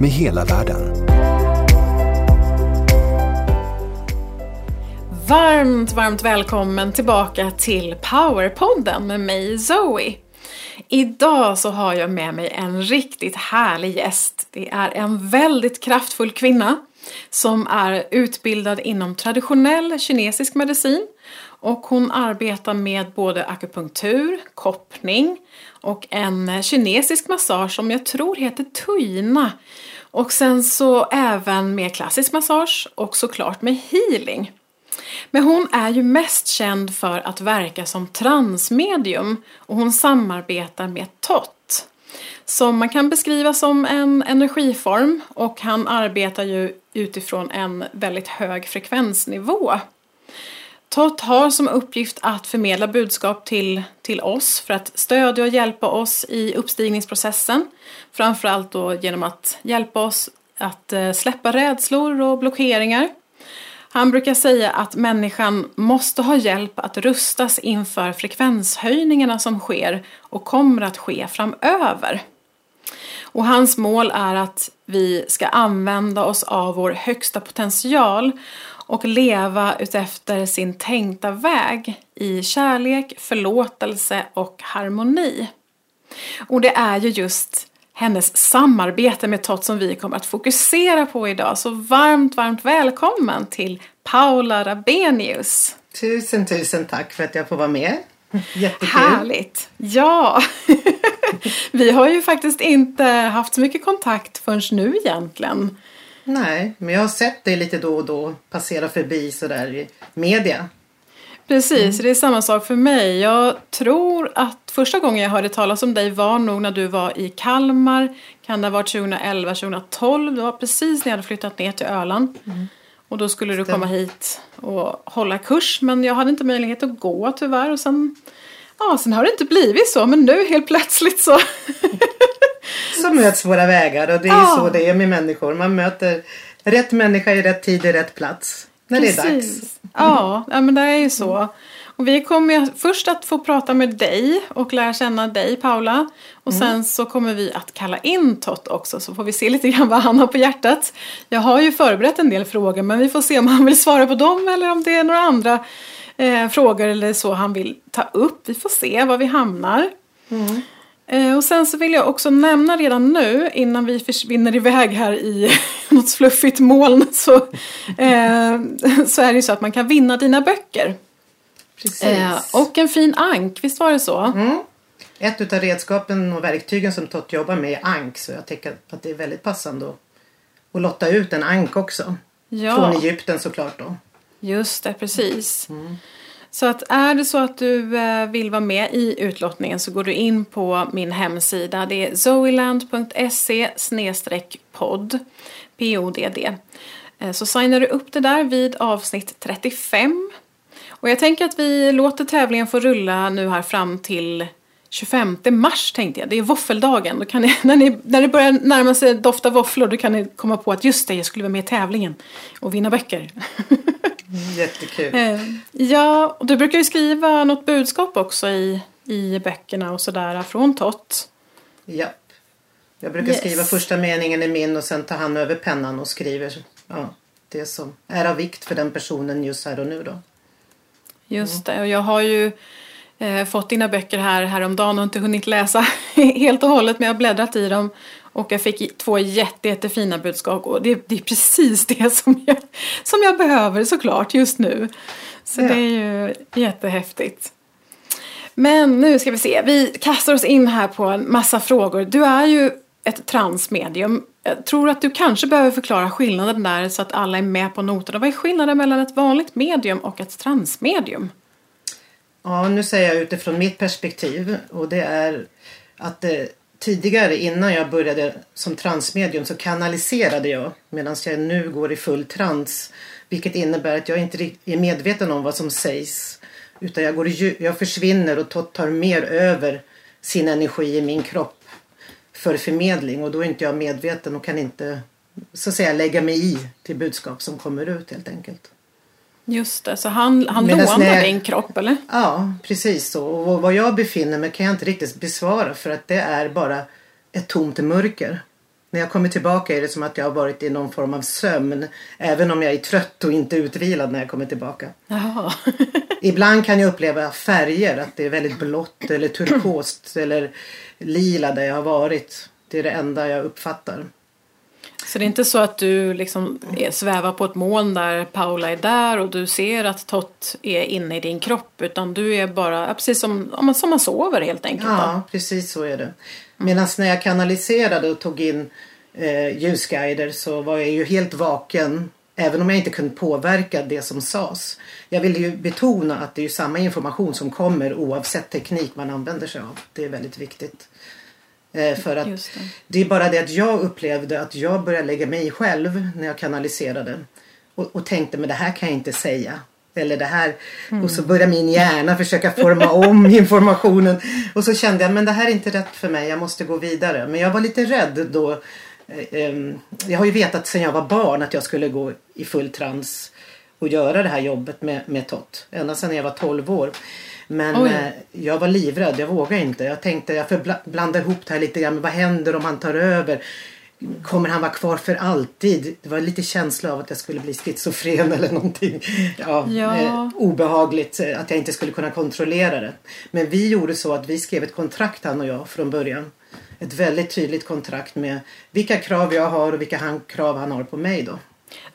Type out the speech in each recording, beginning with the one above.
med hela världen. Varmt, varmt välkommen tillbaka till Powerpodden med mig Zoe. Idag så har jag med mig en riktigt härlig gäst. Det är en väldigt kraftfull kvinna som är utbildad inom traditionell kinesisk medicin och hon arbetar med både akupunktur, koppning och en eh, kinesisk massage som jag tror heter Tuina. Och sen så även med klassisk massage och såklart med healing. Men hon är ju mest känd för att verka som transmedium och hon samarbetar med TOT. Som man kan beskriva som en energiform och han arbetar ju utifrån en väldigt hög frekvensnivå. TOT har som uppgift att förmedla budskap till, till oss för att stödja och hjälpa oss i uppstigningsprocessen. Framförallt då genom att hjälpa oss att eh, släppa rädslor och blockeringar. Han brukar säga att människan måste ha hjälp att rustas inför frekvenshöjningarna som sker och kommer att ske framöver. Och hans mål är att vi ska använda oss av vår högsta potential och leva utefter sin tänkta väg i kärlek, förlåtelse och harmoni. Och det är ju just hennes samarbete med Tott som vi kommer att fokusera på idag. Så varmt, varmt välkommen till Paula Rabenius. Tusen, tusen tack för att jag får vara med. Jättekul. Härligt! Ja, vi har ju faktiskt inte haft så mycket kontakt förrän nu egentligen. Nej, men jag har sett dig lite då och då passera förbi sådär i media. Precis, det är samma sak för mig. Jag tror att första gången jag hörde talas om dig var nog när du var i Kalmar. Kan det ha varit 2011, 2012? Det var precis när jag hade flyttat ner till Öland. Mm. Och då skulle du komma hit och hålla kurs. Men jag hade inte möjlighet att gå tyvärr. Och sen, ja, sen har det inte blivit så. Men nu helt plötsligt så. så möts våra vägar. Och det är ja. så det är med människor. Man möter rätt människa i rätt tid i rätt plats. När Precis. det är dags. Ja, ja, men det är ju så. Och vi kommer först att få prata med dig och lära känna dig Paula. Och mm. sen så kommer vi att kalla in Tott också så får vi se lite grann vad han har på hjärtat. Jag har ju förberett en del frågor men vi får se om han vill svara på dem eller om det är några andra eh, frågor eller så han vill ta upp. Vi får se var vi hamnar. Mm. Eh, och sen så vill jag också nämna redan nu innan vi försvinner iväg här i något fluffigt moln så, eh, så är det ju så att man kan vinna dina böcker. Precis. Eh, och en fin ank, visst var det så? Mm. Ett av redskapen och verktygen som Tott jobbar med är ank så jag tycker att det är väldigt passande att, att lotta ut en ank också. Ja. Från Egypten såklart då. Just det, precis. Mm. Så att är det så att du eh, vill vara med i utlottningen så går du in på min hemsida. Det är zoeland.se podd. P-O-D-D. Eh, så signar du upp det där vid avsnitt 35. Och jag tänker att vi låter tävlingen få rulla nu här fram till 25 mars tänkte jag. Det är våffeldagen. Då kan ni, när, ni, när det börjar närma sig dofta våfflor då kan ni komma på att just det, jag skulle vara med i tävlingen och vinna böcker. Jättekul. Eh, ja, och du brukar ju skriva något budskap också i, i böckerna och sådär från Tott. Ja. Jag brukar yes. skriva första meningen i min och sen tar han över pennan och skriver ja, det som är av vikt för den personen just här och nu då. Just det, och jag har ju eh, fått dina böcker här häromdagen och inte hunnit läsa helt och hållet men jag har bläddrat i dem och jag fick två jätte, jättefina budskap och det, det, är precis det som jag, som jag behöver såklart just nu. Så ja. det är ju jättehäftigt. Men nu ska vi se, vi kastar oss in här på en massa frågor. Du är ju ett transmedium. Jag tror att du kanske behöver förklara skillnaden där så att alla är med på noterna. Vad är skillnaden mellan ett vanligt medium och ett transmedium? Ja, nu säger jag utifrån mitt perspektiv och det är att det tidigare innan jag började som transmedium så kanaliserade jag medan jag nu går i full trans. Vilket innebär att jag inte är medveten om vad som sägs. Utan jag, går jag försvinner och tar mer över sin energi i min kropp för förmedling och då är inte jag medveten och kan inte så att säga lägga mig i till budskap som kommer ut helt enkelt. Just det, så han, han lånar jag, din kropp eller? Ja, precis så. Och var jag befinner mig kan jag inte riktigt besvara för att det är bara ett tomt mörker. När jag kommer tillbaka är det som att jag har varit i någon form av sömn. Även om jag är trött och inte utvilad när jag kommer tillbaka. Ibland kan jag uppleva färger, att det är väldigt blått eller turkost eller lila där jag har varit. Det är det enda jag uppfattar. Så det är inte så att du liksom svävar på ett moln där Paula är där och du ser att Tott är inne i din kropp utan du är bara precis som, som man sover helt enkelt. Ja, då. precis så är det. Medan när jag kanaliserade och tog in eh, ljusguider så var jag ju helt vaken även om jag inte kunde påverka det som sades. Jag vill ju betona att det är samma information som kommer oavsett teknik man använder sig av. Det är väldigt viktigt. Eh, för att det. det. är bara det att jag upplevde att jag började lägga mig själv när jag kanaliserade. Och, och tänkte men det här kan jag inte säga. Eller det här. Mm. Och så började min hjärna försöka forma om informationen. Och så kände jag men det här är inte rätt för mig. Jag måste gå vidare. Men jag var lite rädd då. Eh, ehm, jag har ju vetat sedan jag var barn att jag skulle gå i full trans och göra det här jobbet med, med Tott. Ända sedan jag var 12 år. Men eh, jag var livrädd, jag vågade inte. Jag tänkte jag får blanda ihop det här lite grann. Men vad händer om han tar över? Kommer han vara kvar för alltid? Det var lite känsla av att jag skulle bli schizofren eller någonting. Ja, ja. Eh, obehagligt eh, att jag inte skulle kunna kontrollera det. Men vi gjorde så att vi skrev ett kontrakt han och jag från början. Ett väldigt tydligt kontrakt med vilka krav jag har och vilka han, krav han har på mig då.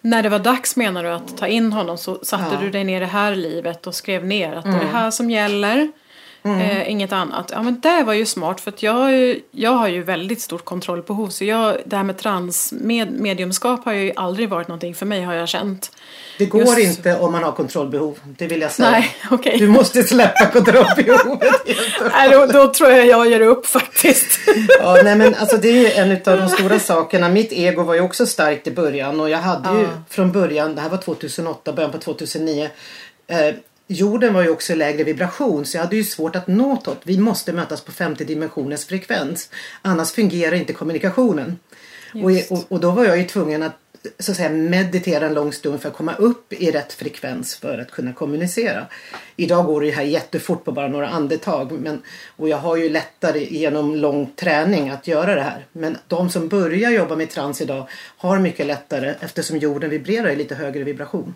När det var dags menar du att ta in honom så satte ja. du dig ner i det här livet och skrev ner att mm. det är det mm. här som gäller. Mm. Eh, inget annat. Ja men det var ju smart för att jag, jag har ju väldigt stort kontrollbehov så jag, det här med transmediumskap har ju aldrig varit någonting för mig har jag känt. Det går Just... inte om man har kontrollbehov, det vill jag säga. Nej, okay. Du måste släppa kontrollbehovet nej, då, då tror jag jag ger upp faktiskt. ja, nej, men alltså, det är en av de stora sakerna. Mitt ego var ju också starkt i början och jag hade ju från början, det här var 2008, början på 2009 eh, jorden var ju också lägre vibration så jag hade ju svårt att nå Tott. Vi måste mötas på 50 dimensioners frekvens. Annars fungerar inte kommunikationen. Och, och, och, då var jag ju tvungen att så att säga meditera en lång stund för att komma upp i rätt frekvens för att kunna kommunicera. Idag går det här jättefort på bara några andetag men, och jag har ju lättare genom lång träning att göra det här. Men de som börjar jobba med trans idag har mycket lättare eftersom jorden vibrerar i lite högre vibration.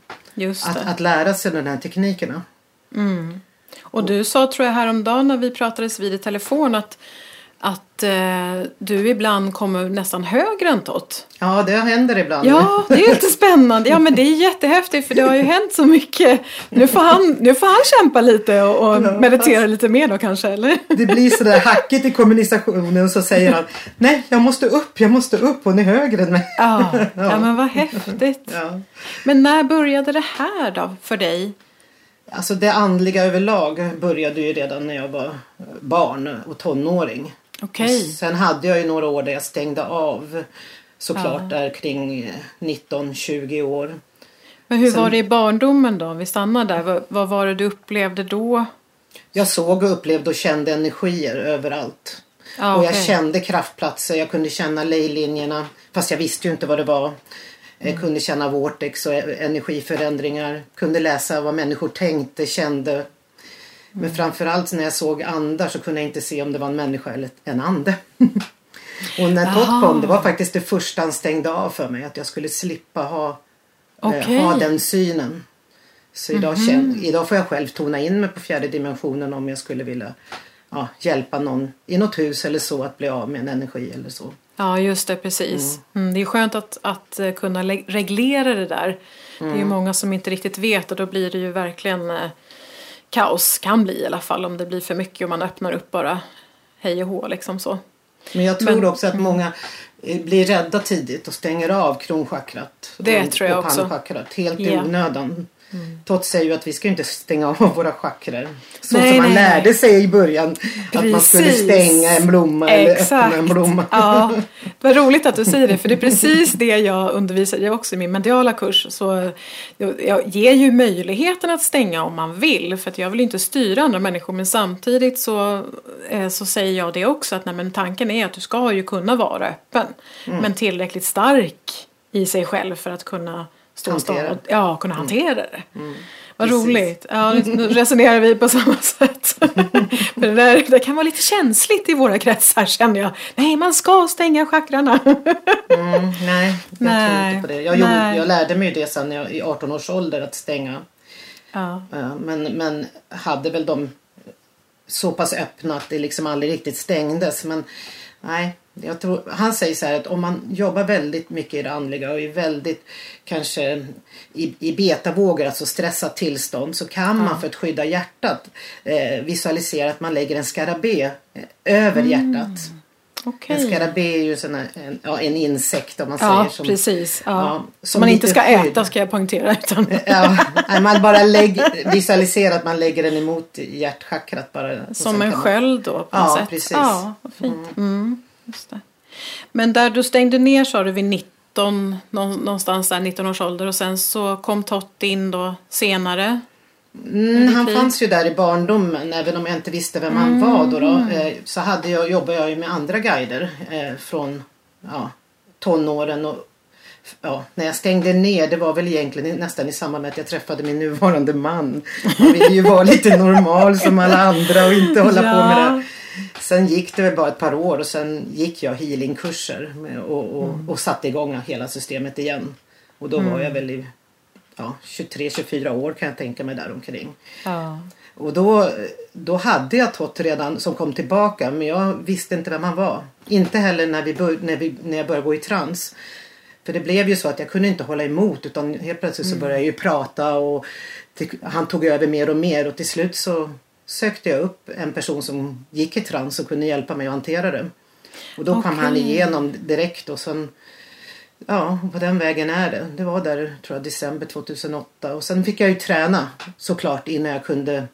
Att, att lära sig de här teknikerna. Mm. Och du sa tror jag häromdagen när vi pratades vid i telefon att att eh, du ibland kommer nästan högre än Tott. Ja, det händer ibland. Ja, det är lite spännande. Ja, men det är jättehäftigt för det har ju hänt så mycket. Nu får han, nu får han kämpa lite och, och ja, meditera fast... lite mer då kanske, eller? Det blir sådär hackigt i kommunikationen och så säger han Nej, jag måste upp, jag måste upp, hon är högre än mig. Ja, ja. ja men vad häftigt. Ja. Men när började det här då för dig? Alltså det andliga överlag började ju redan när jag var barn och tonåring. Okay. sen hade jag ju några år där jag stängde av såklart ja. där kring 19-20 år. Men hur sen, var det i barndomen då? Vi stannar där. Vad, vad, var det du upplevde då? Jag såg och upplevde och kände energier överallt. Ah, och jag kände kraftplatser, jag kunde känna lejlinjerna fast jag visste ju inte vad det var. Jag mm. kunde känna vortex och energiförändringar. Kunde läsa vad människor tänkte, kände men framförallt när jag såg andar så kunde jag inte se om det var en människa eller en ande. och när Todd kom, det var faktiskt det första han stängde av för mig. Att jag skulle slippa ha, okay. eh, ha den synen. Så idag, mm -hmm. idag får jag själv tona in mig på fjärde dimensionen om jag skulle vilja ja, hjälpa någon i något hus eller så att bli av med en energi eller så. Ja, just det, precis. Mm. Mm, det är skönt att, att eh, kunna reglera det där. Det är ju mm. många som inte riktigt vet och då blir det ju verkligen eh, kaos kan bli i alla fall om det blir för mycket och man öppnar upp bara hej och hå liksom så. Men jag tror Men, också att många eh, blir rädda tidigt och stänger av kronchakrat. Det och, tror jag och också. Helt i yeah. onödan. Mm. Todd säger ju att vi ska inte stänga av våra chakror. Så Nej, som man nej, lärde nej. sig i början. Att man skulle Precis. stänga en blomma eller öppna en blomma. Ja, vad roligt att du säger det för det är precis det jag undervisar i också i min mediala kurs. Så jag, jag ger ju möjligheten att stänga om man vill för att jag vill inte styra andra människor men samtidigt så, eh, så säger jag det också att nej, men tanken är att du ska ju kunna vara öppen Mm. men tillräckligt stark i sig själv för att kunna stå ja, kunna hantera det. Vad Precis. roligt. Ja, nu resonerar vi på samma sätt. För det, där, det kan vara lite känsligt i våra kretsar känner jag. Nej, man ska stänga chakrarna. Mm, nej, jag tror Nej, inte på det. Jag, gjorde, jag lärde mig det sen när jag, i 18 års ålder att stänga. Ja. Men, men hade väl de så pass öppna att det liksom aldrig riktigt stängdes. Men nej, jag tror, han säger så här att om man jobbar väldigt mycket i det andliga och är väldigt kanske i, i betavågor, alltså stressat tillstånd, så kan man för att skydda hjärtat eh, visualisera att man lägger en skarabé eh, över hjärtat. Okej. En skarabé är ju sån här, en, ja, en insekt om man Ja, säger. Som, precis. Ja. ja, Som man inte ska skydd. äta ska jag poängtera. Utan... Ja, man bara lägger, visualiserar att man lägger den emot hjärtchakrat bara. Som en sköld då på Ja, något sätt. precis. Ja, fint. Mm. det. Men där du stängde ner sa du vid 19, nå- någonstans där 19 års ålder och sen så kom Tott in då senare. Mm, han fanns ju där i barndomen även om jag inte visste vem han var då. då eh, så hade jag, jobbade jag ju med andra guider eh, från ja, tonåren och Ja, när jag stängde ner, det var väl egentligen nästan i samband med att jag träffade min nuvarande man. Jag ville ju vara lite normal som alla andra och inte hålla på med Ja. det. Sen gick det väl bara ett par år och sen gick jag healingkurser med- och, och, och satte igång hela systemet igen. Och då var jag väl i ja, 23-24 år kan jag tänka mig däromkring. Ja. Och då, då hade jag Tott redan som kom tillbaka men jag visste inte vem han var. Inte heller när, vi bör, när, vi, när jag började gå i trans. För det blev ju så att jag kunde inte hålla emot utan helt plötsligt så började jag ju prata och till, han tog över mer och mer och till slut så sökte jag upp en person som gick i trans och kunde hjälpa mig att hantera det. Och då kom han igenom direkt och sen Ja, på den vägen är det. Det var där, tror jag, december 2008. Och sen fick jag ju träna såklart innan jag kunde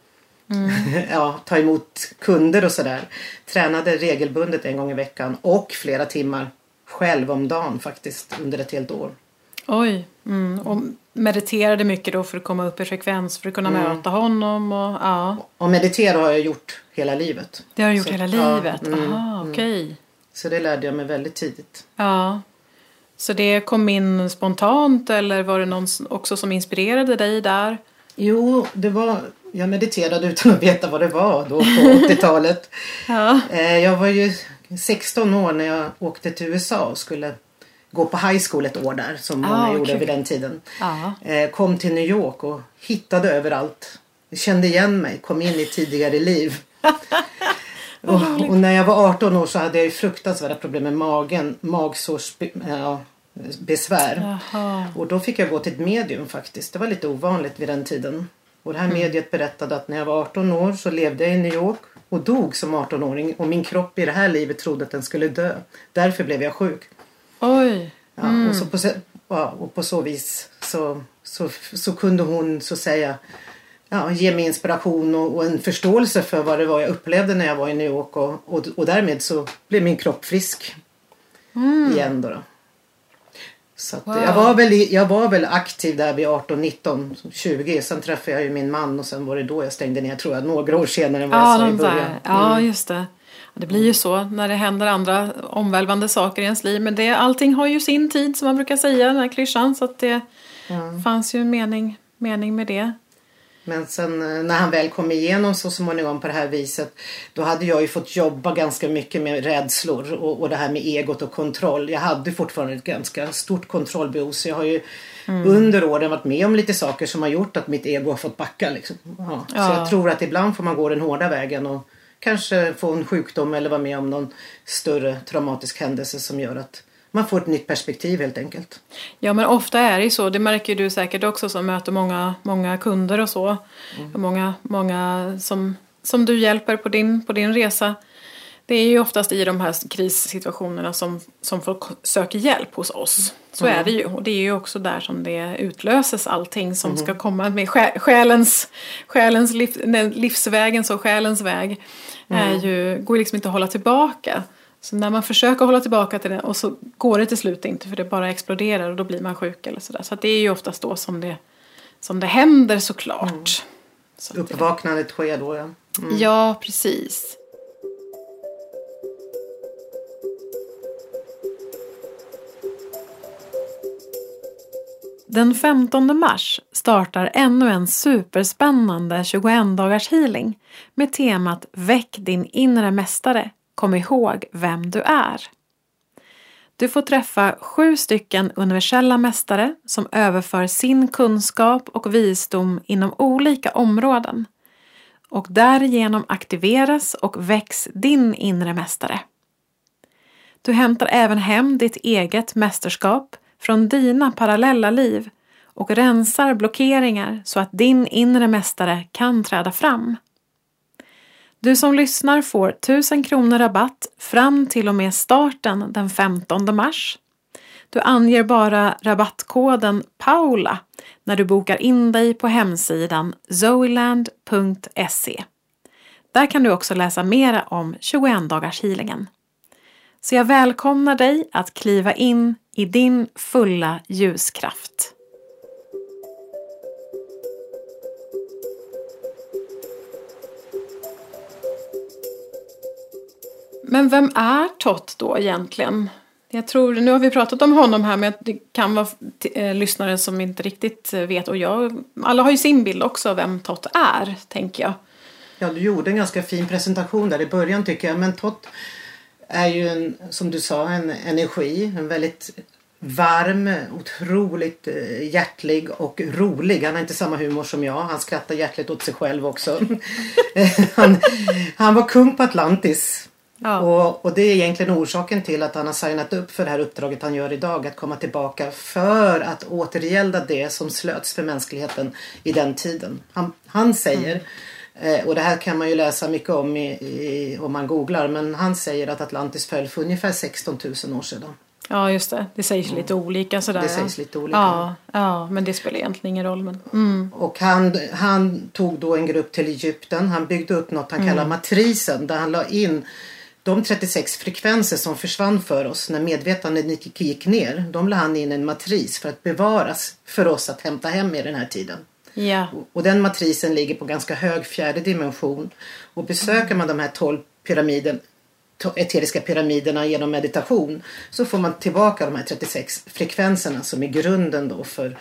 ja, ta emot kunder och sådär. Tränade regelbundet en gång i veckan och flera timmar själv om dagen faktiskt under ett helt år. Oj. Mm. Och mediterade mycket då för att komma upp i frekvens för att kunna Mm. möta honom. Och, ja. Och meditera har jag gjort hela livet. Det har du gjort Så- hela ja, livet? mm, Aha, okej. Så det lärde jag mig väldigt tidigt. Ja. Så det kom in spontant eller var det någon också som inspirerade dig där? Jo, det var, jag mediterade utan att veta vad det var då på 80-talet. Ja. Eh, Jag var ju 16 år när jag åkte till USA och skulle gå på high school ett år där som många Ah, gjorde vid den tiden. Ja. Eh, Kom till New York och hittade överallt. Jag kände igen mig, kom in i tidigare liv. och, och när jag var 18 år så hade jag ju fruktansvärda problem med magen, magsårsbesvär. Jaha. Och då fick jag gå till ett medium faktiskt. Det var lite ovanligt vid den tiden. Och det här mediet berättade att när jag var 18 år så levde jag i New York och dog som 18-åring och min kropp i det här livet trodde att den skulle dö. Därför blev jag sjuk. Oj. Ja, och, så på, ja, och på så vis så, så, så kunde hon så säga ja, ge mig inspiration och, och en förståelse för vad det var jag upplevde när jag var i New York och, och, och därmed så blev min kropp frisk igen då. då. Så Wow. jag, var väl, jag var väl aktiv där vid 18, 19, 20. Sen träffade jag ju min man och sen var det då jag stängde ner tror jag några år senare än vad Ja, jag sa i början. ja, just det. Det blir ju så när det händer andra omvälvande saker i ens liv. Men det, allting har ju sin tid som man brukar säga, den här klyschan. Så att det fanns ju en mening, mening med det. Men sen eh, när han väl kom igenom så småningom på det här viset då hade jag ju fått jobba ganska mycket med rädslor och, och det här med egot och kontroll. Jag hade fortfarande ett ganska stort kontrollbehov så jag har ju under åren varit med om lite saker som har gjort att mitt ego har fått backa. Liksom. Ja. Så Ja. jag tror att ibland får man gå den hårda vägen och kanske få en sjukdom eller vara med om någon större traumatisk händelse som gör att man får ett nytt perspektiv helt enkelt. Ja men ofta är det ju så, det märker du säkert också som möter många, många kunder och så. Och många, många som, som du hjälper på din, på din resa. Det är ju oftast i de här krissituationerna som, som folk söker hjälp hos oss. Så är det ju. Och det är ju också där som det utlöses allting som ska komma med sjä- själens, själens liv, livsvägen, så själens väg. Är ju, går liksom inte att hålla tillbaka. Så när man försöker hålla tillbaka till det och så går det till slut inte för det bara exploderar och då blir man sjuk eller sådär. Så det är ju oftast då som det, som det händer såklart. Så att det- Uppvaknandet sker då ja. Ja, precis. Den 15 mars startar ännu en superspännande 21 dagars healing med temat Väck din inre mästare. Kom ihåg vem du är. Du får träffa sju stycken universella mästare som överför sin kunskap och visdom inom olika områden och därigenom aktiveras och väcks din inre mästare. Du hämtar även hem ditt eget mästerskap från dina parallella liv och rensar blockeringar så att din inre mästare kan träda fram. Du som lyssnar får 1000 kronor rabatt fram till och med starten den 15 mars. Du anger bara rabattkoden PAULA när du bokar in dig på hemsidan zoeland.se. Där kan du också läsa mer om 21 dagars healingen. Så jag välkomnar dig att kliva in i din fulla ljuskraft. Men vem är Tott då egentligen? Jag tror, nu har vi pratat om honom här men det kan vara eh, lyssnare som inte riktigt vet och jag, alla har ju sin bild också av vem Tott är, tänker jag. Ja, du gjorde en ganska fin presentation där i början tycker jag. Men Tott är ju en, som du sa, en energi. En väldigt varm, otroligt eh, hjärtlig och rolig. Han har inte samma humor som jag. Han skrattar hjärtligt åt sig själv också. han, han var kung på Atlantis. Ja. Och, och det är egentligen orsaken till att han har signat upp för det här uppdraget han gör idag. Att komma tillbaka för att återgälda det som slöts för mänskligheten i den tiden. Han, han säger, eh, och det här kan man ju läsa mycket om i, i, om man googlar. Men han säger att Atlantis föll för ungefär 16 000 år sedan. Ja, just det. Det sägs lite olika sådär. Det sägs lite olika. Ja, ja, men det spelar egentligen ingen roll. Men, mm. Och han, han tog då en grupp till Egypten. Han byggde upp något han kallar matrisen. Där han la in de 36 frekvenser som försvann för oss när medvetandet gick- ner. De la han in en matris för att bevaras för oss att hämta hem i den här tiden. Ja. Och den matrisen ligger på ganska hög fjärde dimension. Och besöker man de här 12 pyramiden, eteriska pyramiderna genom meditation så får man tillbaka de här 36 frekvenserna som är grunden då för,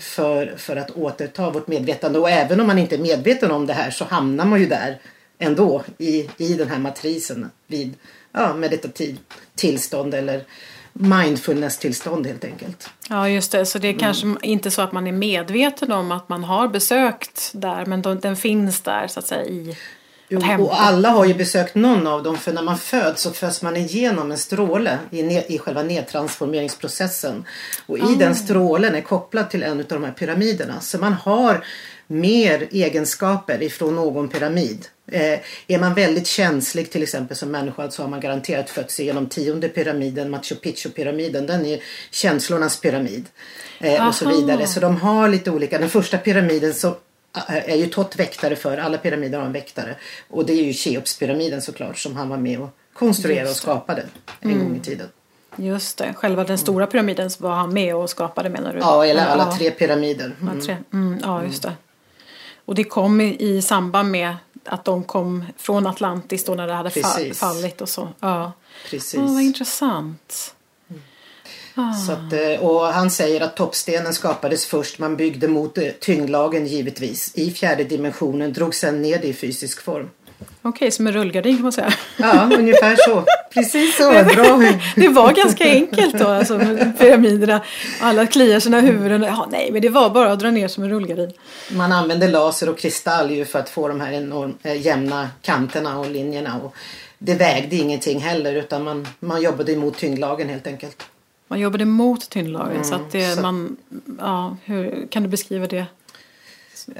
för, för att återta vårt medvetande. Och även om man inte är medveten om det här så hamnar man ju där ändå i, i den här matrisen vid ja, meditativ tillstånd eller mindfulness-tillstånd helt enkelt. ja, just det. Så det är Mm. kanske inte så att man är medveten om att man har besökt där. Men de, den finns där så att säga i Jo, att hämta. och alla har ju besökt någon av dem för när man föds så föds man igenom en stråle i, i själva nedtransformeringsprocessen. Och i den strålen är kopplad till en av de här pyramiderna. Så man har mer egenskaper ifrån någon pyramid. Eh, är man väldigt känslig till exempel som människa så har man garanterat fötts genom tionde pyramiden, Machu Picchu-pyramiden. Den är känslornas pyramid. Eh, och så vidare. Så de har lite olika. Den första pyramiden så eh, är ju Tott väktare för. Alla pyramider har en väktare. Och det är ju Cheopspyramiden såklart som han var med och konstruerade och. Mm. skapade en gång i tiden. Just det. Själva den stora pyramiden var han med och skapade menar du? Ja, eller alla Ja. tre pyramider. Ja, Mm. tre. Mm, ja, just det. Och det kom i, i samband med att de kom från Atlantis då när det hade Precis. fallit och så. Ja. Precis. Ja, vad intressant. Så att, eh, och han säger att toppstenen skapades först. Man byggde mot eh, tyngdlagen givetvis. I fjärde dimensionen. Drog sen ner det i fysisk form. Okej, som en rullgardin kan man säga. Ja, ungefär så. Precis så. Bra. Det var ganska enkelt då, alltså med pyramiderna. Alla kliar sina huvuden. Ja, nej, men det var bara att dra ner som en rullgardin. Man använde laser och kristall ju för att få de här enorm, eh, jämna kanterna och linjerna. Och det vägde ingenting heller utan man, man jobbade emot tyngdlagen helt enkelt. Man jobbade mot tyngdlagen. så att det, Mm, så- man, ja, hur kan du beskriva det?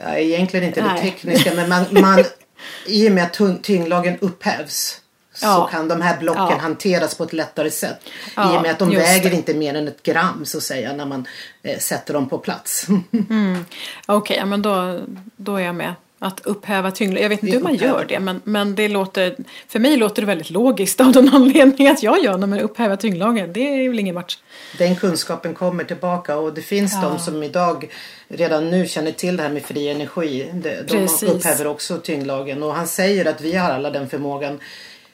Ja, egentligen inte det Nej. tekniska men man, man, i och med att tyng- tyngdlagen upphävs så kan de här blocken ja. hanteras på ett lättare sätt. Ja, I och med att de väger det. inte mer än ett gram så att säga när man eh, sätter dem på plats. mm. Okej, okay, men då, då är jag med. Att upphäva tyngdlagen. Jag vet inte hur man gör det men, men det låter, för mig låter det väldigt logiskt av den anledningen att jag gör det med upphäva tyngdlagen. Det är väl ingen match. Den kunskapen kommer tillbaka och det finns ja. de som idag redan nu känner till det här med fri energi. De, de upphäver också tyngdlagen och han säger att vi har alla den förmågan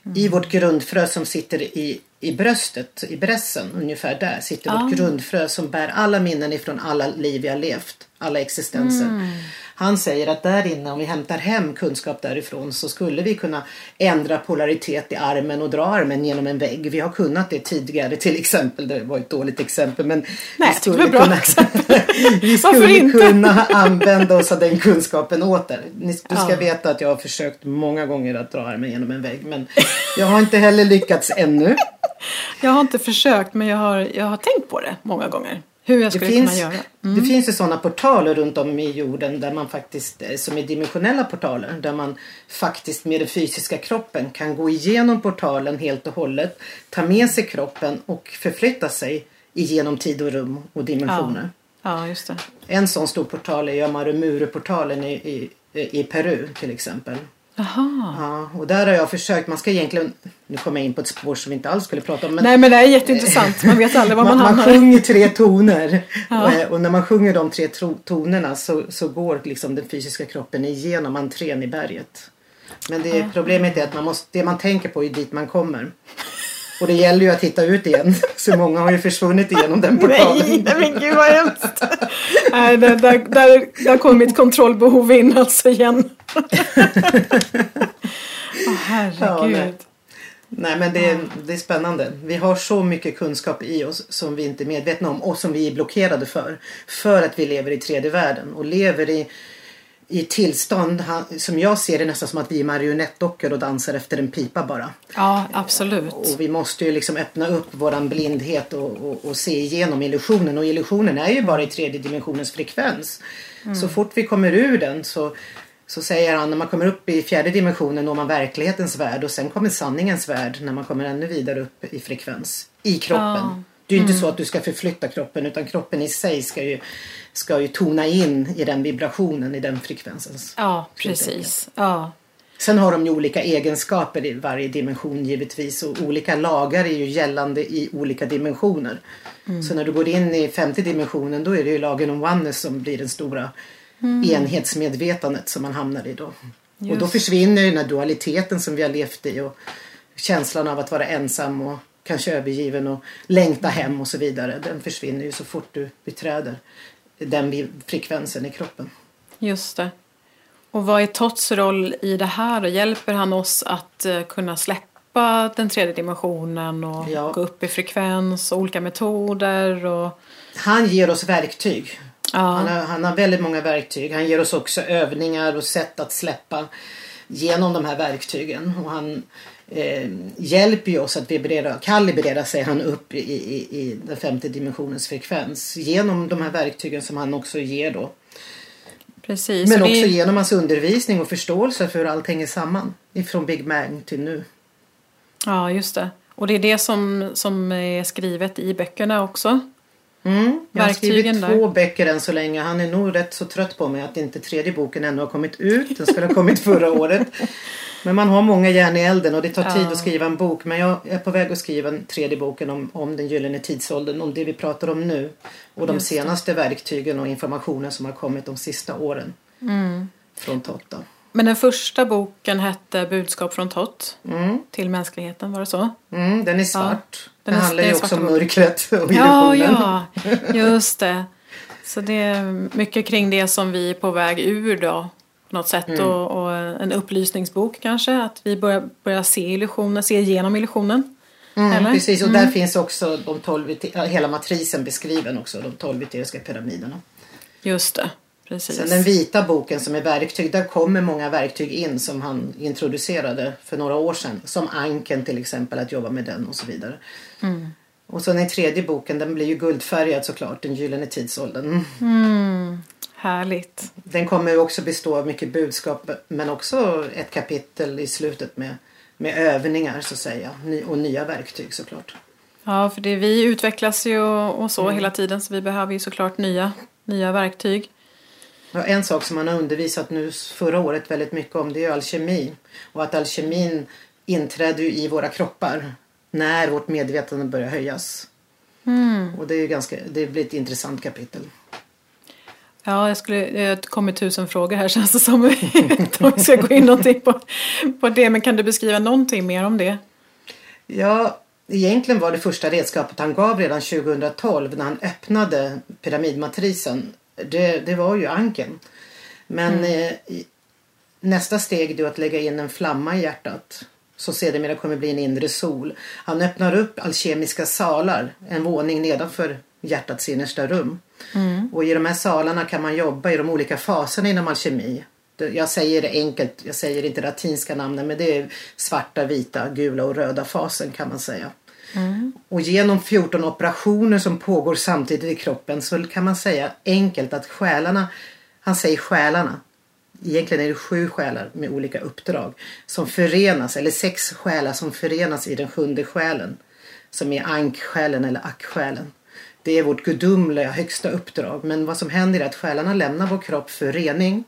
mm. i vårt grundfrö som sitter i, i bröstet, i brässen ungefär där sitter ah. vårt grundfrö som bär alla minnen ifrån alla liv vi har levt, alla existenser. Mm. Han säger att där inne, om vi hämtar hem kunskap därifrån så skulle vi kunna ändra polaritet i armen och dra armen genom en vägg. Vi har kunnat det tidigare till exempel. Det var ett dåligt exempel men Nej, vi skulle, kunna, vi skulle kunna använda oss av den kunskapen åter. Du ska ja. veta att jag har försökt många gånger att dra armen genom en vägg men jag har inte heller lyckats ännu. Jag har inte försökt men jag har, jag har tänkt på det många gånger. Hur jag skulle det finns, kunna göra. Mm. Det finns ju sådana portaler runt om i jorden där man faktiskt, eh, som är dimensionella portaler, där man faktiskt med den fysiska kroppen kan gå igenom portalen helt och hållet, ta med sig kroppen och förflytta sig igenom tid och rum och dimensioner. Ja, ja just det. En sån stor portal är Yamarumuru-portalen i, i, i Peru till exempel. Aha. Ja, och där har jag försökt, man ska egentligen, nu kommer jag in på ett spår som vi inte alls skulle prata om. Men, Nej men det är jätteintressant, man vet aldrig var man, man hamnar. Man sjunger tre toner ja. och, eh, och, när man sjunger de tre tonerna så, så går liksom den fysiska kroppen igenom entrén i berget. Men det, ja. problemet är att man måste, det man tänker på är dit man kommer. Och det gäller ju att hitta ut igen. Så många har ju försvunnit igenom den portalen. Nej, men gud vad hemskt. Nej, där, där, där, där kom mitt kontrollbehov in alltså igen. Oh, herregud. Ja, nej. nej. men det är, det är spännande. Vi har så mycket kunskap i oss som vi inte är medvetna om och som vi är blockerade för. För att vi lever i tredje världen och lever i i tillstånd som jag ser det nästan som att vi är marionettdockor och dansar efter en pipa bara. Ja, absolut. Och vi måste ju liksom öppna upp våran blindhet och, och, och se igenom illusionen och illusionen är ju bara i tredje dimensionens frekvens. Mm. Så fort vi kommer ur den så, så säger han när man kommer upp i fjärde dimensionen når man verklighetens värld och sen kommer sanningens värld när man kommer ännu vidare upp i frekvens. I kroppen. Ja. Det är ju mm. inte så att du ska förflytta kroppen utan kroppen i sig ska ju ska ju tona in i den vibrationen, i den frekvensen. Ja, precis. Ja. Sen har de ju olika egenskaper i varje dimension givetvis och olika lagar är ju gällande i olika dimensioner. Mm. Så när du går in i femte dimensionen då är det ju lagen om oneness som blir den stora mm. enhetsmedvetandet som man hamnar i då. Just. Och då försvinner den här dualiteten som vi har levt i och känslan av att vara ensam och kanske övergiven och längta hem och så vidare. Den försvinner ju så fort du beträder den frekvensen i kroppen. Just det. Och vad är Tots roll i det här? Hjälper han oss att uh, kunna släppa den tredje dimensionen och ja. gå upp i frekvens och olika metoder? Och... Han ger oss verktyg. Ja. Han, har, han har väldigt många verktyg. Han ger oss också övningar och sätt att släppa genom de här verktygen. Och han eh, hjälper ju oss att vibrera, kalibrera sig han upp i, i, i den femte dimensionens frekvens genom de här verktygen som han också ger då. Precis. Men också vi... genom hans undervisning och förståelse för hur allt hänger samman. Ifrån Big Bang till nu. Ja, just det. Och det är det som, som är skrivet i böckerna också. Mm, jag har skrivit två böcker än så länge. Han är nog rätt så trött på mig att inte tredje boken ännu har kommit ut. Den skulle ha kommit förra året. Men man har många järn i elden och det tar tid att skriva en bok. Men jag är på väg att skriva en tredje boken om, om den gyllene tidsåldern. Om det vi pratar om nu. Och de senaste verktygen och informationen som har kommit de sista åren. Mm. Från Totta. Men den första boken hette Budskap från Tott mm. till mänskligheten, var det så? Mm, den är svart. Ja, den, den handlar ju också om mörkret och Ja, ja, just det. Så det är mycket kring det som vi är på väg ur då på något sätt mm. och, och, en upplysningsbok kanske. Att vi börjar, börjar se illusionen, se igenom illusionen. Mm, precis, och mm. där finns också de 12, hela matrisen beskriven också, de tolv eteriska pyramiderna. Just det. Precis. Sen den vita boken som är verktyg, där kommer många verktyg in som han introducerade för några år sedan. Som anken till exempel, att jobba med den och så vidare. Mm. Och så den tredje boken, den blir ju guldfärgad såklart, den gyllene tidsåldern. Mm. Härligt. Den kommer också bestå av mycket budskap men också ett kapitel i slutet med med övningar så att säga och nya verktyg såklart. Ja, för det, vi utvecklas ju och, och så mm. hela tiden så vi behöver ju såklart nya, nya verktyg. En sak som man har undervisat nu förra året väldigt mycket om det är alkemi. Och att alkemin inträder i våra kroppar när vårt medvetande börjar höjas. Mm. Och det, är ganska, det blir ett intressant kapitel. Ja, jag skulle, det kommer tusen frågor här känns det som. om vi ska gå in någonting på, på det. Men kan du beskriva någonting mer om det? Ja, egentligen var det första redskapet han gav redan 2012 när han öppnade pyramidmatrisen. Det, det var ju anken. Men mm. eh, nästa steg är att lägga in en flamma i hjärtat. Så sedermera kommer bli en inre sol. Han öppnar upp alkemiska salar, en våning nedanför hjärtats innersta rum. Mm. Och i de här salarna kan man jobba i de olika faserna inom alkemi. Jag säger det enkelt, jag säger inte latinska namnen men det är svarta, vita, gula och röda fasen kan man säga. Mm. Och genom 14 operationer som pågår samtidigt i kroppen så kan man säga enkelt att själarna, han säger själarna, egentligen är det sju själar med olika uppdrag som förenas, eller sex själar som förenas i den sjunde själen. Som är anksjälen eller acksjälen. Det är vårt gudomliga högsta uppdrag. Men vad som händer är att själarna lämnar vår kropp för rening.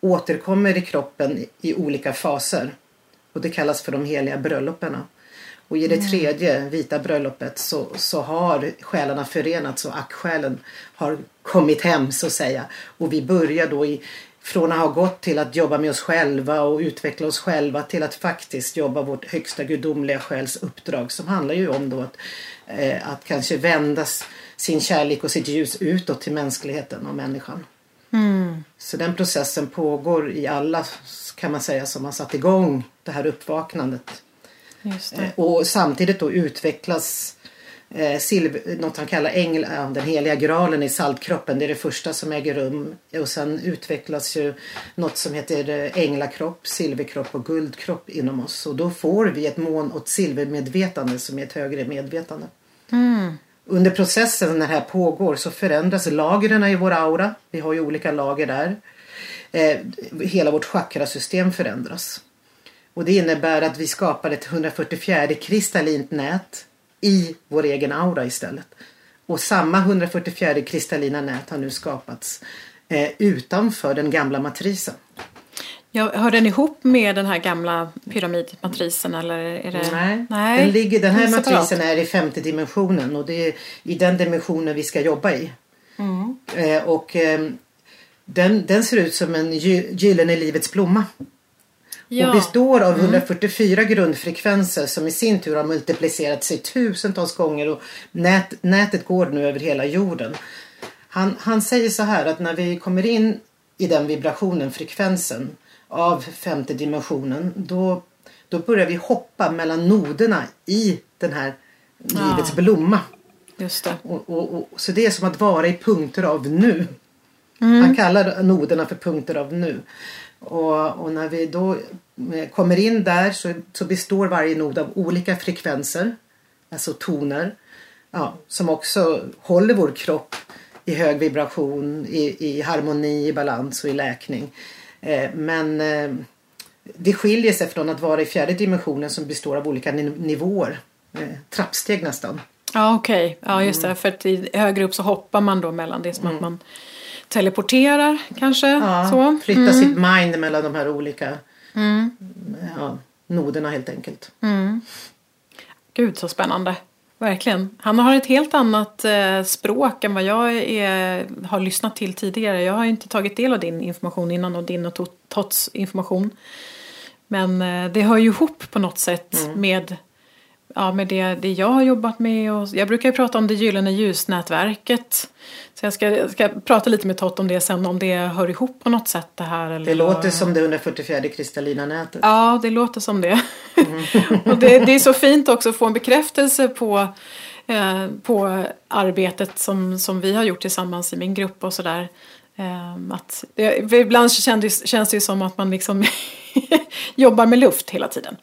Återkommer i kroppen i olika faser. Och det kallas för de heliga bröllopen. Och i det mm. tredje vita bröllopet så, så har själarna förenats och acksjälen har kommit hem så att säga. Och vi börjar då i, från att ha gått till att jobba med oss själva och utveckla oss själva till att faktiskt jobba vårt högsta gudomliga själs uppdrag som handlar ju om då att, eh, att kanske vända sin kärlek och sitt ljus utåt till mänskligheten och människan. Mm. Så den processen pågår i alla kan man säga som har satt igång det här uppvaknandet. Eh, och samtidigt då utvecklas eh, silver, något han kallar ängel, äh, den heliga graalen i saltkroppen. Det är det första som äger rum. Och sen utvecklas ju något som heter eh, änglakropp, silverkropp och guldkropp inom oss. Och då får vi ett mån åt silvermedvetande som är ett högre medvetande. Mm. Under processen när det här pågår så förändras lagren i vår aura. Vi har ju olika lager där. Eh, hela vårt chakrasystem förändras. Och det innebär att vi skapar ett 144 kristallint nät i vår egen aura istället. Och samma 144 kristallina nät har nu skapats eh, utanför den gamla matrisen. Ja, hör den ihop med den här gamla pyramidmatrisen eller är det? Nej, Nej. Den, ligger, den här matrisen är i femte dimensionen och det är i den dimensionen vi ska jobba i. Mm. Eh, och eh, den, den ser ut som en gyllene livets blomma. Ja. Och består av 144 mm. grundfrekvenser som i sin tur har multiplicerat sig tusentals gånger och nät, nätet går nu över hela jorden. Han, han säger så här att när vi kommer in i den vibrationen, frekvensen av femte dimensionen då, då börjar vi hoppa mellan noderna i den här livets ja. blomma. Just det. Och, och, och, så det är som att vara i punkter av nu. Mm. Han kallar noderna för punkter av nu. Och, och, när vi då eh, kommer in där så, så består varje nod av olika frekvenser, alltså toner, ja, som också håller vår kropp i hög vibration, i, i harmoni, i balans och i läkning. Eh, men eh, det skiljer sig från att vara i fjärde dimensionen som består av olika nivåer, eh, trappsteg nästan. Ja okej, okay. ja just det, mm. för att i högre upp så hoppar man då mellan det som mm. att man teleporterar kanske. Ja, så. flytta mm. sitt mind mellan de här olika mm. ja, noderna helt enkelt. Mm. Gud så spännande. Verkligen. Han har ett helt annat eh, språk än vad jag är, har lyssnat till tidigare. Jag har inte tagit del av din information innan och din och Tots information. Men eh, det hör ju ihop på något sätt mm. med ja, med det, det jag har jobbat med. Och jag brukar ju prata om det gyllene ljusnätverket. Så jag ska, ska prata lite med Tott om det sen, om det hör ihop på något sätt det här. Eller det låter som det 144 kristallina nätet. Ja, det låter som det. Mm. och det, det, är så fint också att få en bekräftelse på, eh, på arbetet som, som vi har gjort tillsammans i min grupp och sådär. Um, att, ibland känns, känns det ju som att man liksom jobbar med luft hela tiden.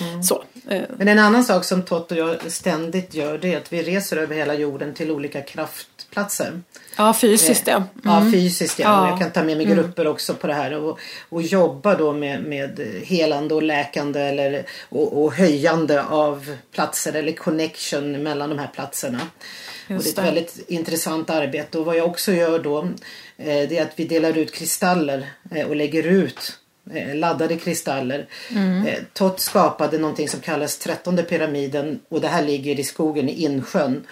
Mm. Så, uh. Men en annan sak som Tott och jag ständigt gör det är att vi reser över hela jorden till olika kraft kraftplatser. Ja, fysiskt ja. Mm. Ja, fysiskt ja. Och Jag kan ta med mig grupper också på det här och, och jobba då med, med helande och läkande eller, och, och höjande av platser eller connection mellan de här platserna. Just och det är ett det. väldigt intressant arbete och vad jag också gör då eh, det är att vi delar ut kristaller eh, och lägger ut eh, laddade kristaller. Mm. Eh, Tott skapade någonting som kallas trettonde pyramiden och det här ligger i skogen i Insjön.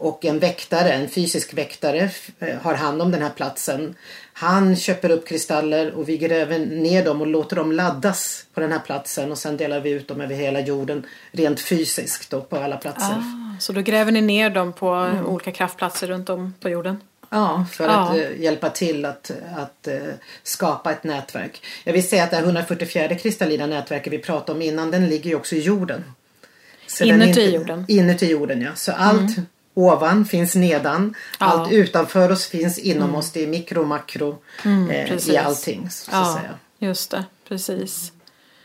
Och en väktare, en fysisk väktare eh, har hand om den här platsen. Han köper upp kristaller och vi gräver ner dem och låter dem laddas på den här platsen och sen delar vi ut dem över hela jorden rent fysiskt då på alla platser. Ah, så då gräver ni ner dem på Mm. olika kraftplatser runt om på jorden? Ja, för Ja. att eh, hjälpa till att, att eh, skapa ett nätverk. Jag vill säga att det här 144 kristallina nätverket vi pratade om innan, den ligger ju också i jorden. Så Inuti inte- jorden? Inuti jorden, ja. Så allt ovan finns nedan. Ja. Allt utanför oss finns inom oss. Det är mikro och makro eh, precis. i allting. Så, Ja, säga. just det. Precis.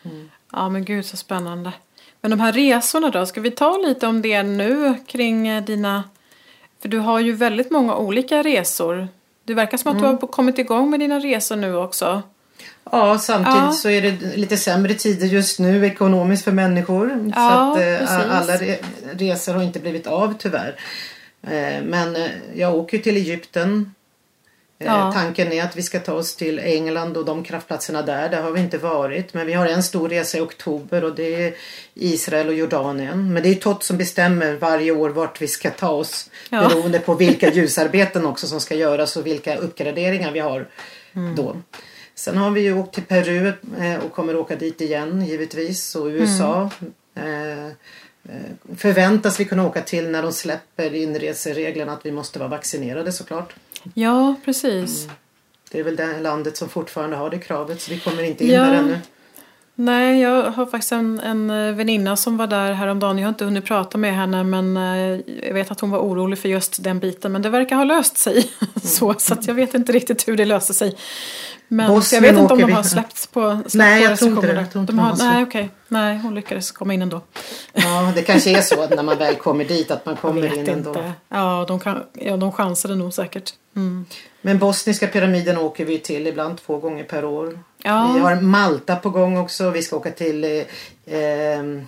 Mm. Ja, men gud så spännande. Men de här resorna då, ska vi ta lite om det nu kring eh, dina... För du har ju väldigt många olika resor. Det verkar som att Mm. du har kommit igång med dina resor nu också. Ja, samtidigt Ja. så är det lite sämre tider just nu ekonomiskt för människor. så Ja, att eh, precis. alla re resor har inte blivit av tyvärr. Eh, men eh, jag åker till Egypten. Ja. Tanken är att vi ska ta oss till England och de kraftplatserna där. Där har vi inte varit. Men vi har en stor resa i oktober och det är Israel och Jordanien. Men det är Tott som bestämmer varje år vart vi ska ta oss. Ja. Beroende på vilka ljusarbeten också som ska göras och vilka uppgraderingar vi har Mm. då. Sen har vi ju åkt till Peru eh, och kommer åka dit igen givetvis. Och USA eh, eh, förväntas vi kunna åka till när de släpper inresereglerna att vi måste vara vaccinerade såklart. Ja, precis. Det är väl det landet som fortfarande har det kravet så vi kommer inte in Ja. där ännu. Nej, jag har faktiskt en, en väninna som var där häromdagen. Jag har inte hunnit prata med henne men jag vet att hon var orolig för just den biten. Men det verkar ha löst sig. så, så att jag vet inte riktigt hur det löser sig. Men så jag Bosnien vet inte om de har släppt på släppt Nej, på jag tror inte det. Jag tror inte de de har, Nej, okej. Nej, hon lyckades komma in ändå. Ja, det kanske är så när man väl kommer dit att man kommer in ändå. inte. Ja, de, kan, ja, de chansade nog säkert. Mm. Men bosniska pyramiden åker vi till ibland två gånger per år. Ja. Vi har Malta på gång också. Vi ska åka till eh, ehm,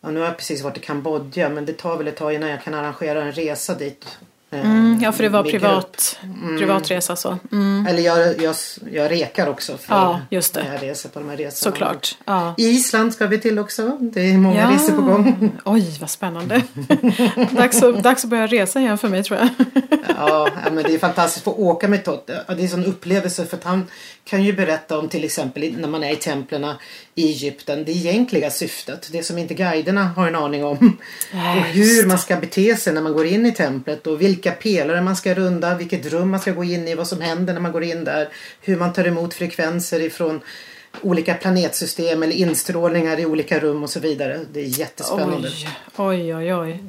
Ja, nu har jag precis varit i Kambodja men det tar väl ett tag innan jag kan arrangera en resa dit. Eh, Mm, ja, för det var privat, privatresa så. Mm. Eller jag, jag, jag rekar också för Ja, just det. när jag reser på de här resorna. Såklart. Ja. Island ska vi till också. Det är många resor på gång. Oj, vad spännande. dags, att, dags att börja resa igen för mig tror jag. Ja, ja, men det är fantastiskt att få åka med. Ja, Det är en sån upplevelse för att han kan ju berätta om till exempel när man är i templerna i Egypten. Det egentliga syftet. Det som inte guiderna har en aning om. Nej, och hur man ska bete sig när man går in i templet och vilka pelare man ska runda, vilket rum man ska gå in i, vad som händer när man går in där. Hur man tar emot frekvenser ifrån olika planetsystem eller instrålningar i olika rum och så vidare. Det är jättespännande. Oj, oj, oj, oj.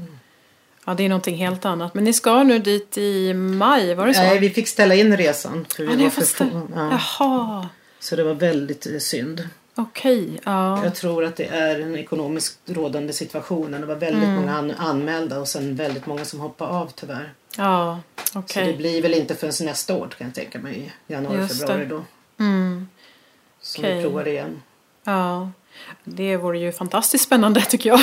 Ja, det är någonting helt annat. Men ni ska nu dit i maj, var det så? Nej, vi fick ställa in resan. För vi ja, var för få. ja. Jaha, Så det var väldigt synd. Okej. Ja. Jag tror att det är en ekonomiskt rådande situation. Det var väldigt Mm. många an- anmälda och sen väldigt många som hoppade av tyvärr. Ja, Så okej. det blir väl inte förrän nästa år kan jag tänka mig. Januari, Just februari det. då. Mm, Som Okej. vi provar igen. ja. Det vore ju fantastiskt spännande tycker jag.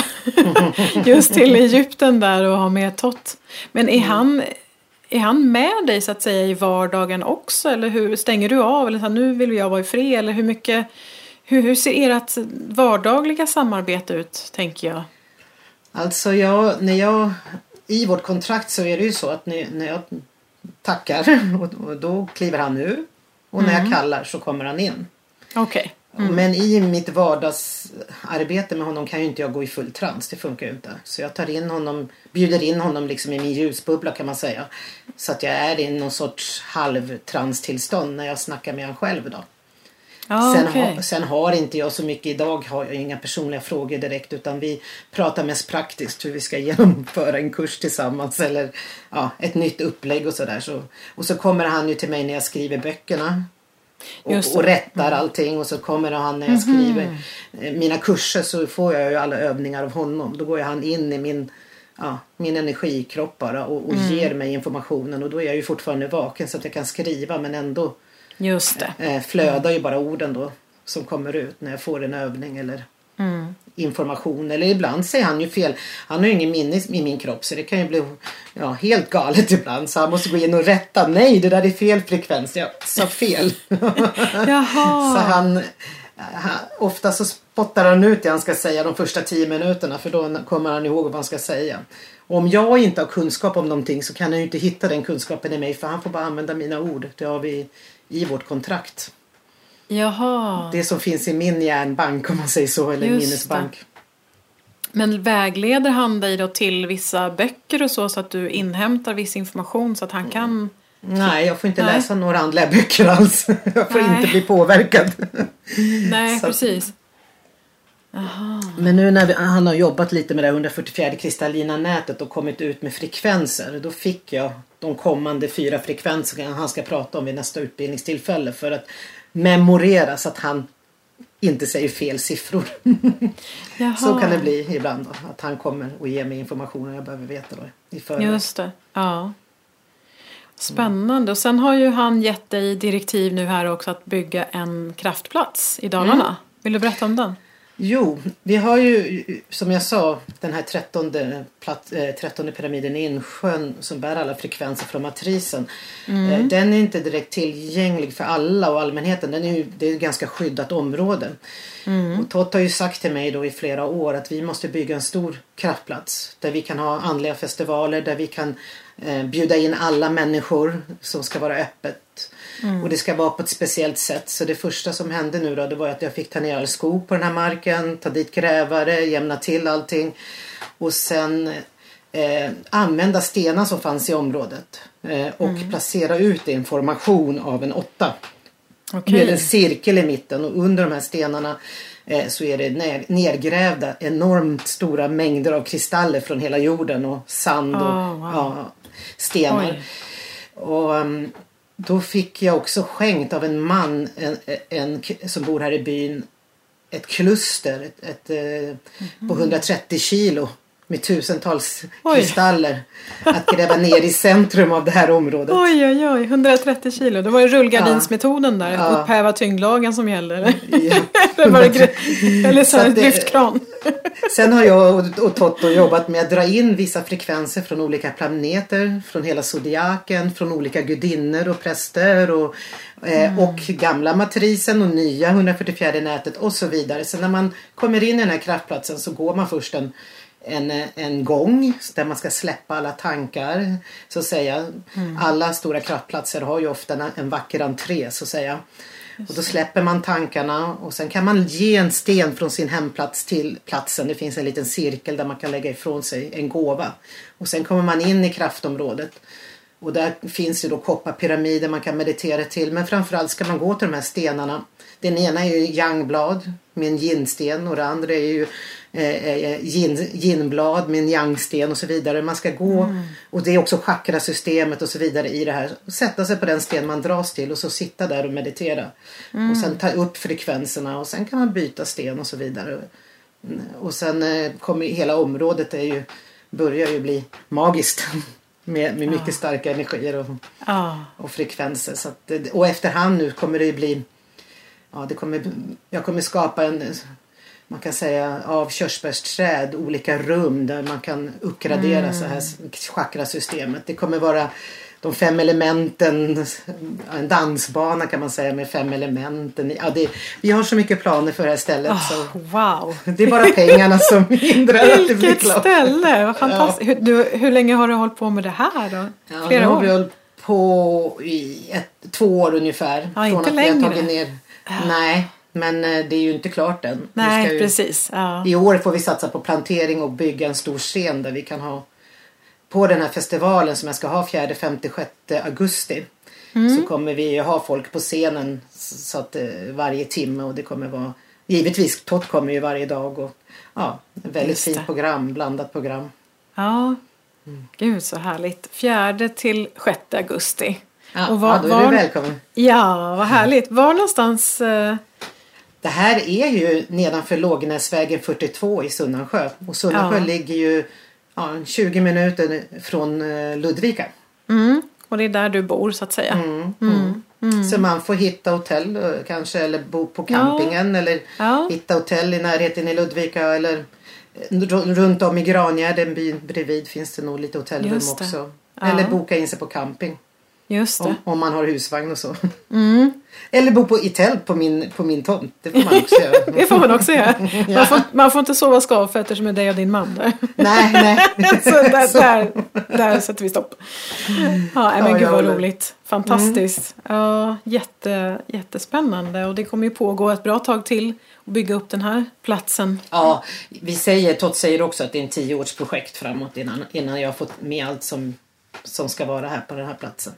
Just till Egypten där och ha med Tott. Men Mm. är han, är han med dig så att säga i vardagen också? Eller hur stänger du av? Eller så här, nu vill jag vara i fred? Eller hur mycket hur, hur ser ert vardagliga samarbete ut, tänker jag? Alltså jag, när jag, i vårt kontrakt så är det ju så att när, när jag tackar och, och då kliver han ur. Och när Mm. jag kallar så kommer han in. Okej. Men i mitt vardagsarbete med honom kan ju inte jag gå i full trans. Det funkar ju inte. Så jag tar in honom, bjuder in honom liksom i min ljusbubbla kan man säga. Så att jag är i någon sorts halvtranstillstånd när jag snackar med honom själv då. Ja, sen, okej. ha, sen har inte jag så mycket idag, har jag inga personliga frågor direkt utan vi pratar mest praktiskt hur vi ska genomföra en kurs tillsammans eller ja, ett nytt upplägg och sådär. Så, och så kommer han ju till mig när jag skriver böckerna. Och, och rättar allting och så kommer han när jag skriver eh, mina kurser så får jag ju alla övningar av honom. Då går han in i min ja, min energikropp bara och, och ger mig informationen och då är jag ju fortfarande vaken så att jag kan skriva men ändå Just det. eh, flödar ju bara orden då som kommer ut när jag får en övning eller information. Eller ibland säger han ju fel. Han har ju ingen minne i min kropp så det kan ju bli ja, helt galet ibland. Så han måste gå in och rätta. Nej, det där är fel frekvens. Jag sa fel. Så han, han, ofta så spottar han ut det han ska säga de första tio minuterna för då kommer han ihåg vad han ska säga. Och om jag inte har kunskap om någonting så kan han ju inte hitta den kunskapen i mig för han får bara använda mina ord. Det har vi i vårt kontrakt. Jaha. Det som finns i min järnbank om man säger så, eller Just minnesbank. Men vägleder han dig då till vissa böcker och så så att du inhämtar viss information så att han kan Nej, jag får inte Nej. läsa några andliga böcker alls. Jag får Nej. inte bli påverkad. Nej, Så- precis. Men nu när vi, han har jobbat lite med det här 144 kristallina nätet och kommit ut med frekvenser. Då fick jag de kommande fyra frekvenserna han ska prata om vid nästa utbildningstillfälle. För att memorera så att han inte säger fel siffror. Så kan det bli ibland. Då, att han kommer och ger mig information jag behöver veta då, i förväg. Just det. Ja. Spännande. Och sen har ju han gett dig direktiv nu här också att bygga en kraftplats i Dalarna. Mm. Vill du berätta om den? Jo, vi har ju som jag sa den här trettonde, platt, eh, trettonde pyramiden i insjön som bär alla frekvenser från matrisen. Eh, den är inte direkt tillgänglig för alla och allmänheten. Den är ju, det är ett ganska skyddat område. Och Tott har ju sagt till mig då i flera år att vi måste bygga en stor kraftplats där vi kan ha andliga festivaler, där vi kan eh, bjuda in alla människor som ska vara öppet. Och det ska vara på ett speciellt sätt. Så det första som hände nu då det var att jag fick ta ner all skog på den här marken, ta dit grävare, jämna till allting. Och sen eh, använda stenar som fanns i området. Eh, och placera ut information av en åtta. Okej. Med en cirkel i mitten och under de här stenarna eh, så är det ner, nergrävda enormt stora mängder av kristaller från hela jorden och sand och Oh, wow. ja, stenar. Oj. Och um, då fick jag också skänkt av en man en, en, som bor här i byn ett kluster ett, ett, eh, på 130 kilo med tusentals. Oj. kristaller att gräva ner i centrum av det här området. Oj, oj, oj. 130 kilo. Det var ju rullgardinsmetoden där. Ja. Upphäva tyngdlagen som gäller. Ja. Eller så det- lyftkran. Sen har jag och, och Totto jobbat med att dra in vissa frekvenser från olika planeter, från hela zodiaken, från olika gudinnor och präster och, eh, och gamla matrisen och nya 144 nätet och så vidare. Så när man kommer in i den här kraftplatsen så går man först en en, en gång där man ska släppa alla tankar. Så att säga. Alla stora kraftplatser har ju ofta en, en vacker entré så att säga. Och då släpper man tankarna och sen kan man ge en sten från sin hemplats till platsen. Det finns en liten cirkel där man kan lägga ifrån sig en gåva. Och sen kommer man in i kraftområdet. Och där finns ju då kopparpyramider man kan meditera till. Men framförallt ska man gå till de här stenarna. Den ena är ju yangblad med en yinsten och det andra är ju eh, eh, yin, yinblad med en yangsten och så vidare. Man ska gå och det är också chakrasystemet och så vidare i det här. Sätta sig på den sten man dras till och så sitta där och meditera. Och sen ta upp frekvenserna och sen kan man byta sten och så vidare. Mm, Och sen eh, kommer hela området är ju, börjar ju bli magiskt. Med, med mycket starka energier och, Ja. och frekvenser. Så att, det- och efterhand nu kommer det ju bli ja, det kommer, Jag kommer skapa en man kan säga av körsbärsträd olika rum där man kan uppgradera så här chakrasystemet. Det kommer vara de fem elementen, en dansbana kan man säga med fem elementen. Ja, det, vi har så mycket planer för det här stället. Ah, Så wow. det är bara pengarna som hindrar att det blir Vilket klart. ställe! Vad fantastiskt. Hur, du, hur länge har du hållit på med det här då? Ja, nu Flera har vi hållit på i ett, två år ungefär. Ja, inte att vi längre. har tagit ner. Nej, men eh, det är ju inte klart än. Nej, ju, precis. Ja. I år får vi satsa på plantering och bygga en stor scen där vi kan ha på den här festivalen som jag ska ha 4, 5, 6 augusti. Mm. Så kommer vi ha folk på scenen så att eh, varje timme och det kommer vara Givetvis Tott kommer ju varje dag och ja, väldigt fint program, blandat program. ja. Mm. Gud så härligt. 4 till 6 augusti. Ja, Och var- ja då är var- du välkommen. Ja, vad härligt. Var någonstans? Eh, Det här är ju nedanför Lågnäsvägen 42 i Sunnansjö. Och Sunnansjö Ja. ligger ju ja, 20 minuter från eh, Ludvika. Mm. Och det är där du bor så att säga. Mm. Så man får hitta hotell eh, kanske eller bo på campingen eller Ja. hitta hotell i närheten i Ludvika eller eh, ru- runt om i Granjärden byn bredvid finns det nog lite hotellrum också. Ja. Eller boka in sig på camping Just det. om, om man har husvagn och så. Mm. Eller bo på, i tält på min, på min tomt. Det får man också göra. Det får man också göra. Man får, man får inte sova skavfötter som är dig och din man där. nej, nej. Så där, där, där sätter vi stopp. Ja, men Ja, gud vad roligt. Fantastiskt. Ja, jätte, jättespännande. Och det kommer ju pågå ett bra tag till att bygga upp den här platsen. Ja, vi säger, Tott säger också att det är en tioårsprojekt framåt innan, innan jag har fått med allt som, som ska vara här på den här platsen.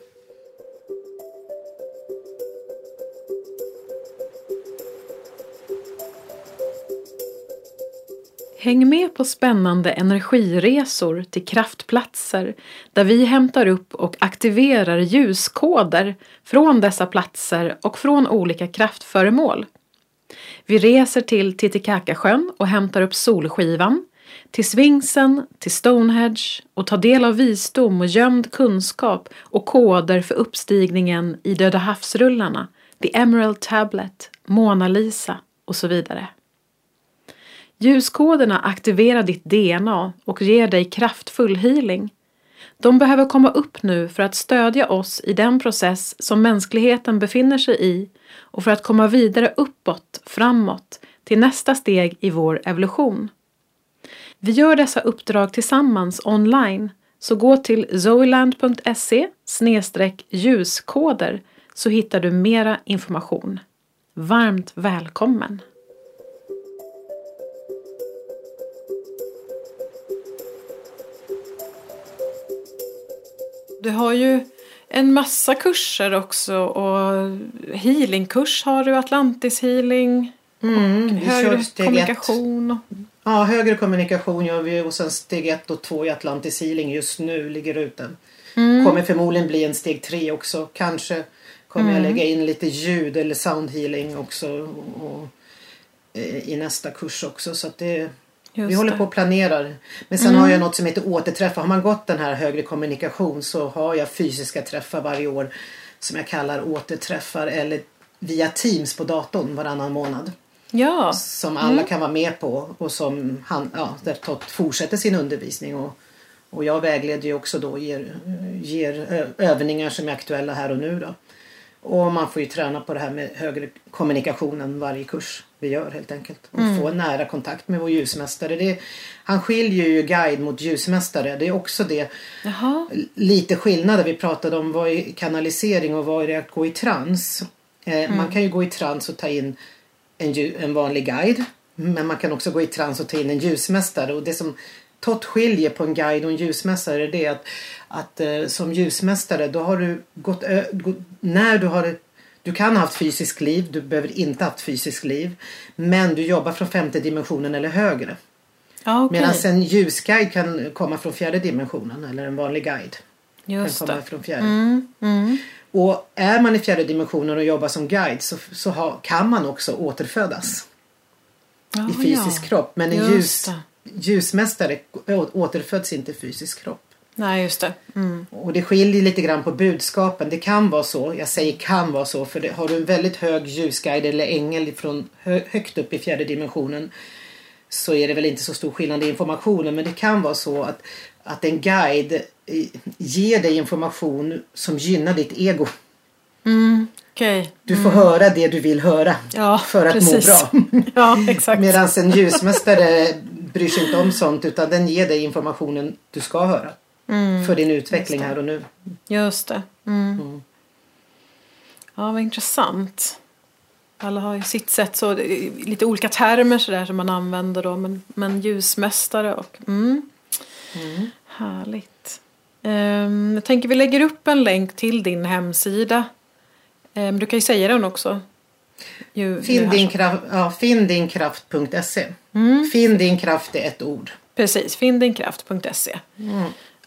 Häng med på spännande energiresor till kraftplatser där vi hämtar upp och aktiverar ljuskoder från dessa platser och från olika kraftföremål. Vi reser till Titicacasjön och hämtar upp Solskivan, till Sphinxen, till Stonehenge och tar del av visdom och gömd kunskap och koder för uppstigningen i Döda havsrullarna, The Emerald Tablet, Mona Lisa och så vidare. Ljuskoderna aktiverar ditt DNA och ger dig kraftfull healing. De behöver komma upp nu för att stödja oss i den process som mänskligheten befinner sig i och för att komma vidare uppåt, framåt, till nästa steg i vår evolution. Vi gör dessa uppdrag tillsammans online, så gå till zoeland.se ljuskoder så hittar du mera information. Varmt välkommen! Du har ju en massa kurser också och healingkurs har du, Atlantis healing, Mm, kör högre ett. kommunikation. och- Ja, högre kommunikation gör vi och sen steg ett och två i Atlantis healing just nu ligger ute. Kommer förmodligen bli en steg tre också. Kanske kommer jag lägga in lite ljud eller sound healing också och, och, eh, i nästa kurs också. Så att det, vi Just håller det. på och planerar. Men sen har jag något som heter återträffar. Har man gått den här högre kommunikation så har jag fysiska träffar varje år som jag kallar återträffar eller via Teams på datorn varannan månad Ja, som alla kan vara med på och som han, ja, där Tott fortsätter sin undervisning. Och, och jag vägleder ju också då, ger, ger övningar som är aktuella här och nu. Då. Och man får ju träna på det här med högre kommunikationen varje kurs vi gör helt enkelt. Och få en nära kontakt med vår ljusmästare. Det, han skiljer ju guide mot ljusmästare. Det är också det jaha. lite skillnader. Vi pratade om vad är kanalisering och vad är det att gå i trans. Eh, Man kan ju gå i trans och ta in en, en vanlig guide. Men man kan också gå i trans och ta in en ljusmästare. Och det som Tott skiljer på en guide och en ljusmästare det är att, att eh, som ljusmästare då har du gått, ö- gå- när du har du kan ha haft fysiskt liv, du behöver inte ha haft fysiskt liv. Men du jobbar från femte dimensionen eller högre. Ja, okej. Medan en ljusguide kan komma från fjärde dimensionen eller en vanlig guide Just kan komma det. från fjärde. Mm, mm. Och är man i fjärde dimensionen och jobbar som guide så, så ha, kan man också återfödas Ja, i fysisk ja. kropp. Men en Just ljus, det. ljusmästare återföds inte i fysisk kropp. Nej, just det. Mm. Och det skiljer lite grann på budskapen. Det kan vara så, jag säger kan vara så, för det, har du en väldigt hög ljusguide eller ängel från hö, högt upp i fjärde dimensionen så är det väl inte så stor skillnad i informationen. Men det kan vara så att, att en guide ger dig information som gynnar ditt ego. Mm. Okej. Du får höra det du vill höra Ja, för att precis. må bra. Ja, exakt. Medan en ljusmästare bryr sig inte om sånt utan den ger dig informationen du ska höra. Mm. För din utveckling här och nu. Just det. Mm. Ja, vad intressant. Alla har ju sitt sätt, så lite olika termer sådär som man använder då. Men, men ljusmästare och... Mm. Härligt. Ehm, jag tänker vi lägger upp en länk till din hemsida. Um, du kan ju säga den också. Ju, Finn din, kraft, ja, finndinkraft.se. Mm. Finn din kraft är ett ord. Precis, finndinkraft.se.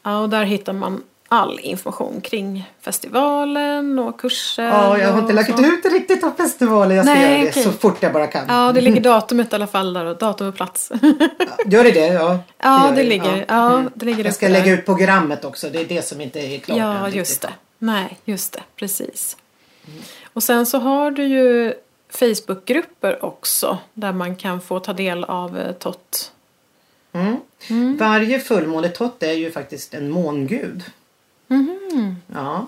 Ja, och där hittar man all information kring festivalen och kurser. Ja, jag har inte lagt så. ut det riktigt av festivalen. Jag ska Nej, göra det okej. så fort jag bara kan. Ja, det ligger datumet i alla fall där och datum och plats. Gör det det? Ja, ja, det ligger. Ja, Mm. det ligger Jag ska lägga där. ut programmet också. Det är det som inte är klart Ja, än just det. Nej, just det. Precis. Och sen så har du ju Facebookgrupper också där man kan få ta del av eh, TOT. Mm. Varje fullmåne Tot är ju faktiskt en mångud. Mhm. Ja.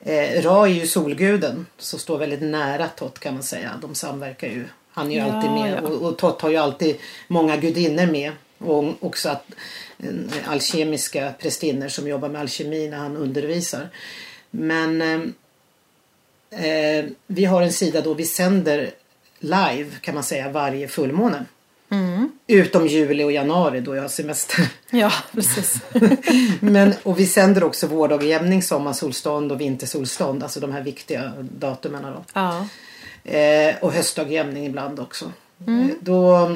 Eh, Ra är ju solguden så står väldigt nära Tot kan man säga. De samverkar ju. Han är ju Ja, alltid med ja. och, och Tot har ju alltid många gudinnor med. Och också att, eh, alkemiska prästinnor som jobbar med alkemi när han undervisar. Men eh, eh, vi har en sida då vi sänder live kan man säga varje fullmåne. Mm. Utom juli och januari då jag har semester. Ja, precis. Men, och vi sänder också vårdagjämning, sommarsolstånd och vintersolstånd. Alltså de här viktiga datumen. Då. Ja. Eh, och höstdagjämning ibland också. Eh, då,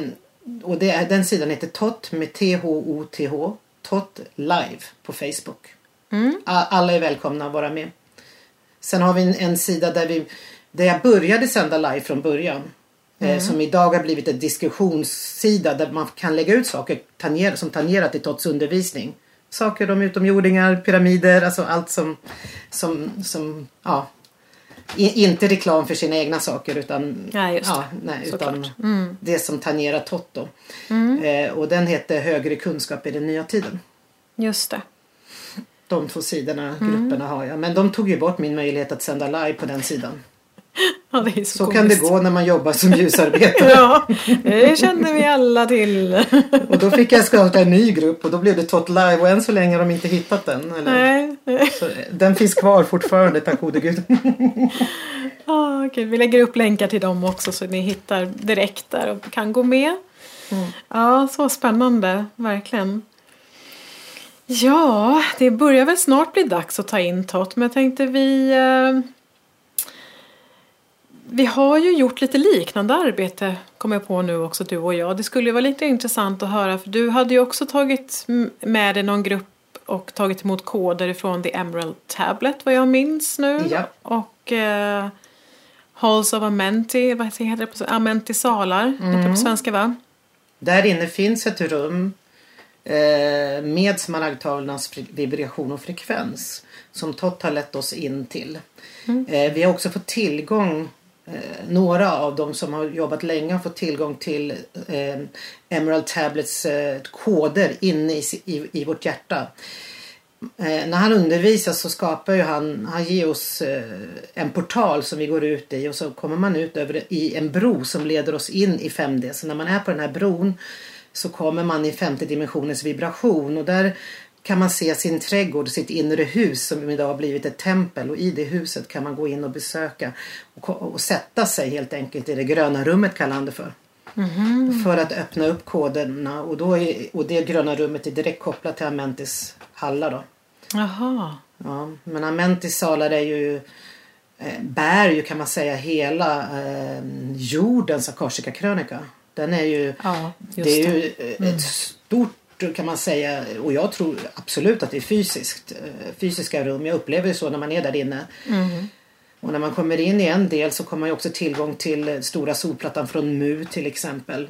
och det är, den sidan heter TOT med T-H-O-T-H. TOT live på Facebook. A- Alla är välkomna att vara med. Sen har vi en, en sida där, vi, där jag började sända live från början. Eh, som idag har blivit en diskussionssida där man kan lägga ut saker tanger, som tangerar till TOTs undervisning. Saker om utomjordingar, pyramider, alltså allt som, som, som ja, i, inte reklam för sina egna saker utan, Nej, ja, det. nej, Såklart. utan det som tangerar TOT. Då. Eh, och den heter Högre kunskap i den nya tiden. Just det. De två sidorna, grupperna har jag. Men de tog ju bort min möjlighet att sända live på den sidan. Ja, så, Så kan det gå när man jobbar som ljusarbetare. Ja, det känner vi alla till. Och då fick jag starta en ny grupp och då blev det Tot Live och än så länge har de inte hittat den. Eller? Nej. Så, eh, den finns kvar fortfarande, tack gode gud. Ah, okej. Vi lägger upp länkar till dem också så ni hittar direkt där och kan gå med. Ja, så spännande. Verkligen. Ja, det börjar väl snart bli dags att ta in Tott. Men jag tänkte vi... Eh, vi har ju gjort lite liknande arbete, kommer jag på nu också, du och jag. Det skulle ju vara lite intressant att höra, för du hade ju också tagit med dig någon grupp och tagit emot koder ifrån The Emerald Tablet, vad jag minns nu. Ja. Och eh, Halls of Amenti, vad heter det på Amenti salar, heter det på svenska va? Där inne finns ett rum eh, med smaragdtavlornas vibration och frekvens som Tott har lett oss in till. Eh, vi har också fått tillgång Eh, några av dem som har jobbat länge har fått tillgång till eh, Emerald Tablets eh, koder inne i, i, i vårt hjärta. Eh, när han undervisar så skapar ju han, han ger oss eh, en portal som vi går ut i och så kommer man ut över i en bro som leder oss in i 5D. Så när man är på den här bron så kommer man i femte dimensionens vibration och där kan man se sin trädgård, sitt inre hus som idag har blivit ett tempel och i det huset kan man gå in och besöka och, och sätta sig helt enkelt i det gröna rummet kallar han det för. För att öppna upp koderna och, då är, och det gröna rummet är direkt kopplat till Amentis hallar då. Jaha. Ja, men Amentis salar är ju eh, bär ju kan man säga hela eh, jordens akashika krönika. Den är ju, Ja, det är det. ju ett stort kan man säga och jag tror absolut att det är fysiskt. eh, Fysiska rum. Jag upplever det så när man är där inne. Och när man kommer in i en del så kommer man ju också tillgång till stora solplattan från MU till exempel.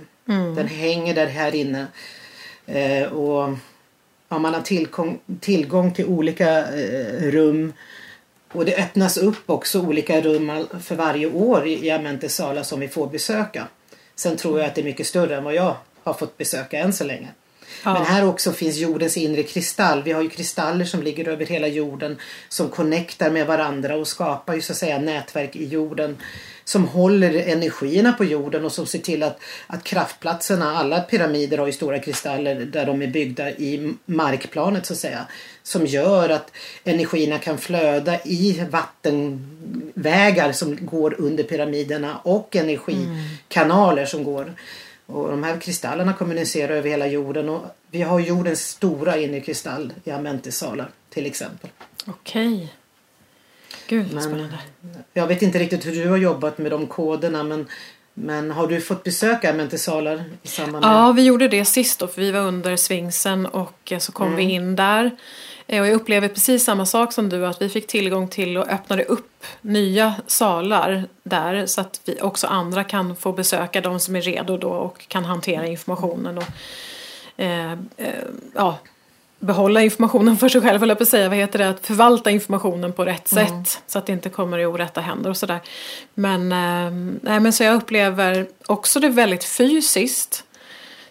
Den hänger där här inne. Eh, och ja, man har tillgång, tillgång till olika eh, rum. Och det öppnas upp också olika rum för varje år i, i Amentes sala som vi får besöka. Sen tror jag att det är mycket större än vad jag har fått besöka än så länge. Ja. Men här också finns jordens inre kristall. Vi har ju kristaller som ligger över hela jorden som connectar med varandra och skapar ju så att säga nätverk i jorden som håller energierna på jorden och som ser till att, att kraftplatserna, alla pyramider har ju stora kristaller där de är byggda i markplanet så att säga. Som gör att energierna kan flöda i vattenvägar som går under pyramiderna och energikanaler som går. Och de här kristallerna kommunicerar över hela jorden och vi har jordens stora inre kristall i Amentis-salar till exempel. Okej. Gud vad Men- spännande. Jag vet inte riktigt hur du har jobbat med de koderna men Men har du fått besöka mentisalar i samband med? Ja, vi gjorde det sist då för vi var under svingsen och så kom vi in där. Eh, Och jag upplever precis samma sak som du att vi fick tillgång till och öppnade upp nya salar där så att vi också andra kan få besöka de som är redo då och kan hantera informationen och eh, eh, ja, behålla informationen för sig själv, höll jag på att säga. Vad heter det? Att förvalta informationen på rätt sätt. Så att det inte kommer i orätta händer och sådär. Men, eh, nej, men så jag upplever också det väldigt fysiskt.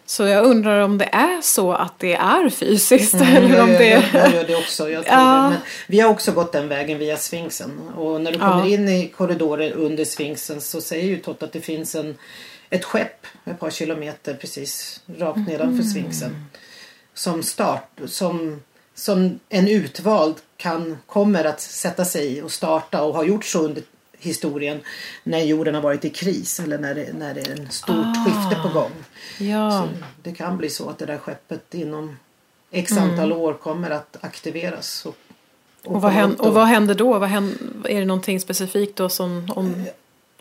Så jag undrar om det är så att det är fysiskt. eller om jag, det jag, jag gör det också. Jag Ja. det. Vi har också gått den vägen via Sfinxen. Och när du kommer Ja. in i korridoren under Sfinxen så säger ju Tott att det finns en, ett skepp ett par kilometer precis rakt nedanför Sfinxen. Som start, som, som en utvald kan, kommer att sätta sig i och starta och har gjort så under historien när jorden har varit i kris eller när det, när det är ett stort Ah. skifte på gång. Ja, Så det kan bli så att det där skeppet inom x antal år kommer att aktiveras. Och, och vad, komma händer, och vad händer då? Vad händer, är det någonting specifikt då som... Om,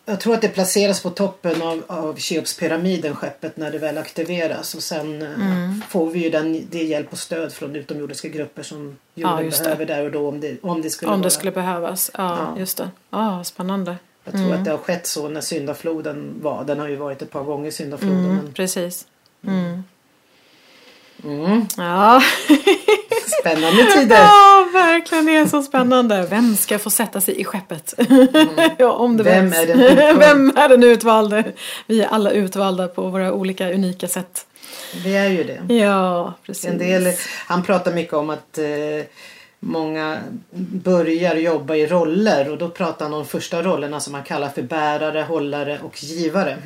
Jag tror att det placeras på toppen av, av Cheopspyramiden, skeppet, när det väl aktiveras. Och sen eh, Mm. får vi ju den, det hjälp och stöd från utomjordiska grupper som jorden det. behöver där och då om det, om det skulle om det vara. skulle behövas. Ja, Ja. just det. Ja, spännande. Jag tror att det har skett så när syndafloden var. Den har ju varit ett par gånger syndafloden. Mm, Men, precis. Mm. mm, Ja. spännande tider! verkligen. Det är så spännande. Vem ska få sätta sig i skeppet? ja, om det Vem är den utvalde? Vem är den utvalde? Vi är alla utvalda på våra olika unika sätt. Vi är ju det. Ja, precis. En del, han pratar mycket om att eh, många börjar jobba i roller och då pratar han om första rollerna som man kallar för bärare, hållare och givare.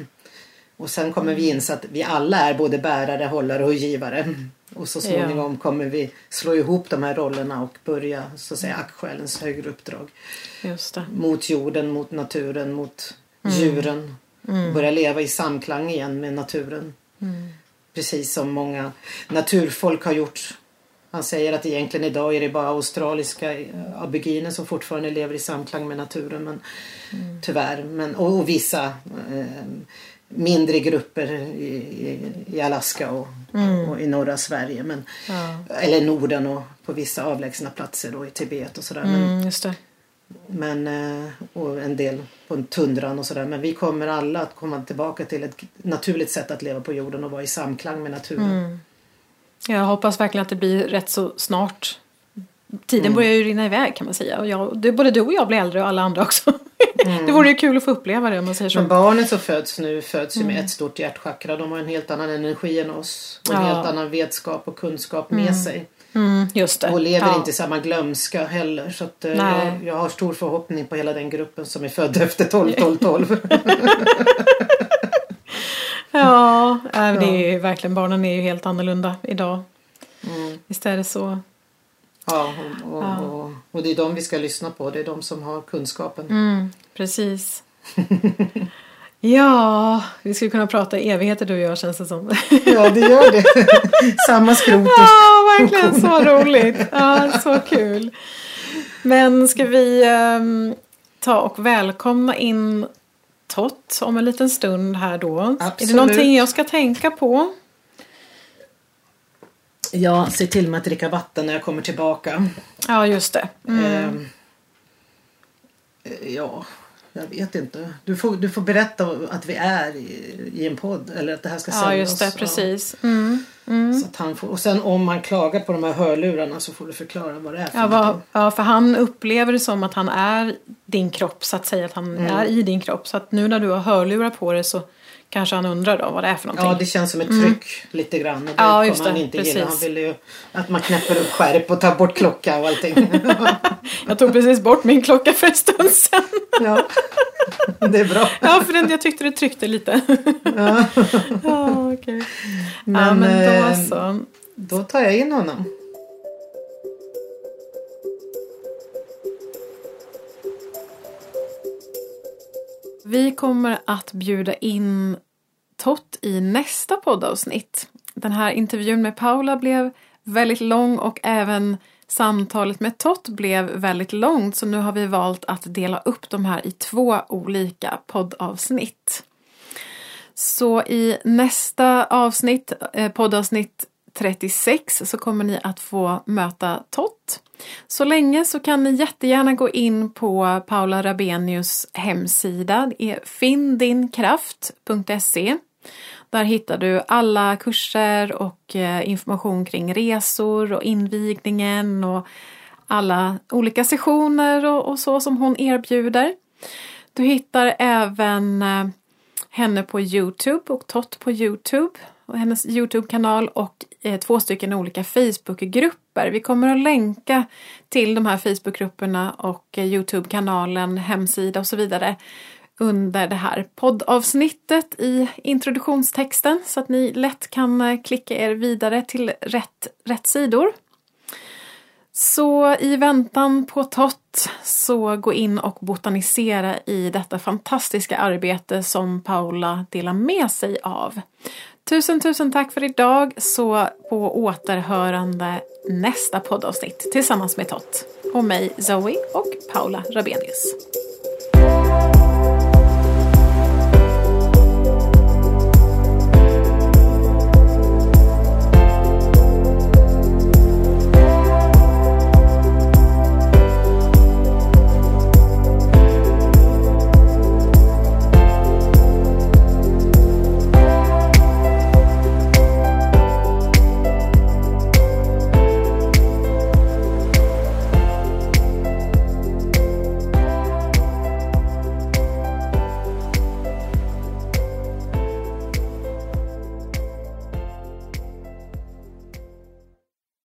Och sen kommer vi inse att vi alla är både bärare, hållare och givare. Och så småningom kommer vi slå ihop de här rollerna och börja så att säga aktsjälens högre uppdrag. Mot jorden, mot naturen, mot djuren. Börja leva i samklang igen med naturen. Precis som många naturfolk har gjort. Han säger att egentligen idag är det bara australiska eh, aboriginer som fortfarande lever i samklang med naturen. Men, Tyvärr. Men, och, och vissa eh, mindre grupper i, i, Alaska och, och i norra Sverige. Men, Ja. Eller Norden och på vissa avlägsna platser då, i Tibet och sådär. Men, Mm, det. men, eh, och en del på tundran och sådär. Men vi kommer alla att komma tillbaka till ett naturligt sätt att leva på jorden och vara i samklang med naturen. Jag hoppas verkligen att det blir rätt så snart. Tiden Mm. börjar ju rinna iväg kan man säga. Och jag, det, både du och jag blir äldre och alla andra också. det vore ju kul att få uppleva det om man säger så. Men barnen som föds nu föds ju med ett stort hjärtchakra. De har en helt annan energi än oss. Och en Ja. helt annan vetskap och kunskap med sig. Mm, just det. Och lever ja. inte i samma glömska heller. Så att, eh, jag, jag har stor förhoppning på hela den gruppen som är född efter 12, 12, 12. Ja, det är ju verkligen, barnen är ju helt annorlunda idag. Mm. Visst är det så. Ja, och, och, Ja. Och, och det är de vi ska lyssna på. Det är de som har kunskapen. Mm, precis. ja, vi skulle kunna prata i evigheter du och jag känns det som. Ja, det gör det. Samma skrot. Ja, verkligen så roligt. Ja, så kul. Men ska vi ehm, ta och välkomna in Tott om en liten stund här då? Är det Absolut. någonting jag ska tänka på? Ja, se till med att dricka vatten när jag kommer tillbaka. Ja, just det. Mm. Ehm, eh, ja, jag vet inte. Du får, du får berätta att vi är i, i en podd. Eller att det här ska Ja, sändas. just det. Ja. Precis. Mm. Mm. Så att han får, och sen om han klagar på de här hörlurarna så får du förklara vad det är för Ja, vad, ja, för han upplever det som att han är din kropp, så att säga. Att han Mm. är i din kropp. Så att nu när du har hörlurar på dig så kanske han undrar då vad det är för någonting. Ja, det känns som ett tryck lite grann. Och det Ja, just det. han inte gilla. Han Precis. vill ju att man knäpper upp skärp och tar bort klocka och allting. Jag tog precis bort min klocka för en stund sedan. ja, det är bra. Ja, för den, jag tyckte det tryckte lite. Ja. ja, okej. ja, Men, men då eh, så. Då tar jag in honom. Vi kommer att bjuda in Tott i nästa poddavsnitt. Den här intervjun med Paula blev väldigt lång och även samtalet med Tott blev väldigt långt så nu har vi valt att dela upp de här i två olika poddavsnitt. Så i nästa avsnitt, eh, poddavsnitt 36, så kommer ni att få möta Tott. Så länge så kan ni jättegärna gå in på Paula Rabenius hemsida. Det är findinkraft.se. Där hittar du alla kurser och eh, information kring resor och invigningen och alla olika sessioner och, och så som hon erbjuder. Du hittar även eh, henne på Youtube och Tott på Youtube hennes Youtube-kanal och eh, två stycken olika Facebookgrupper. Vi kommer att länka till de här Facebookgrupperna och eh, Youtube-kanalen, hemsida och så vidare under det här poddavsnittet i introduktionstexten så att ni lätt kan eh, klicka er vidare till rätt, rätt sidor. Så i väntan på Tott så gå in och botanisera i detta fantastiska arbete som Paula delar med sig av. Tusen, tusen tack för idag så på återhörande nästa poddavsnitt tillsammans med Tott och mig Zoe och Paula Rabenius.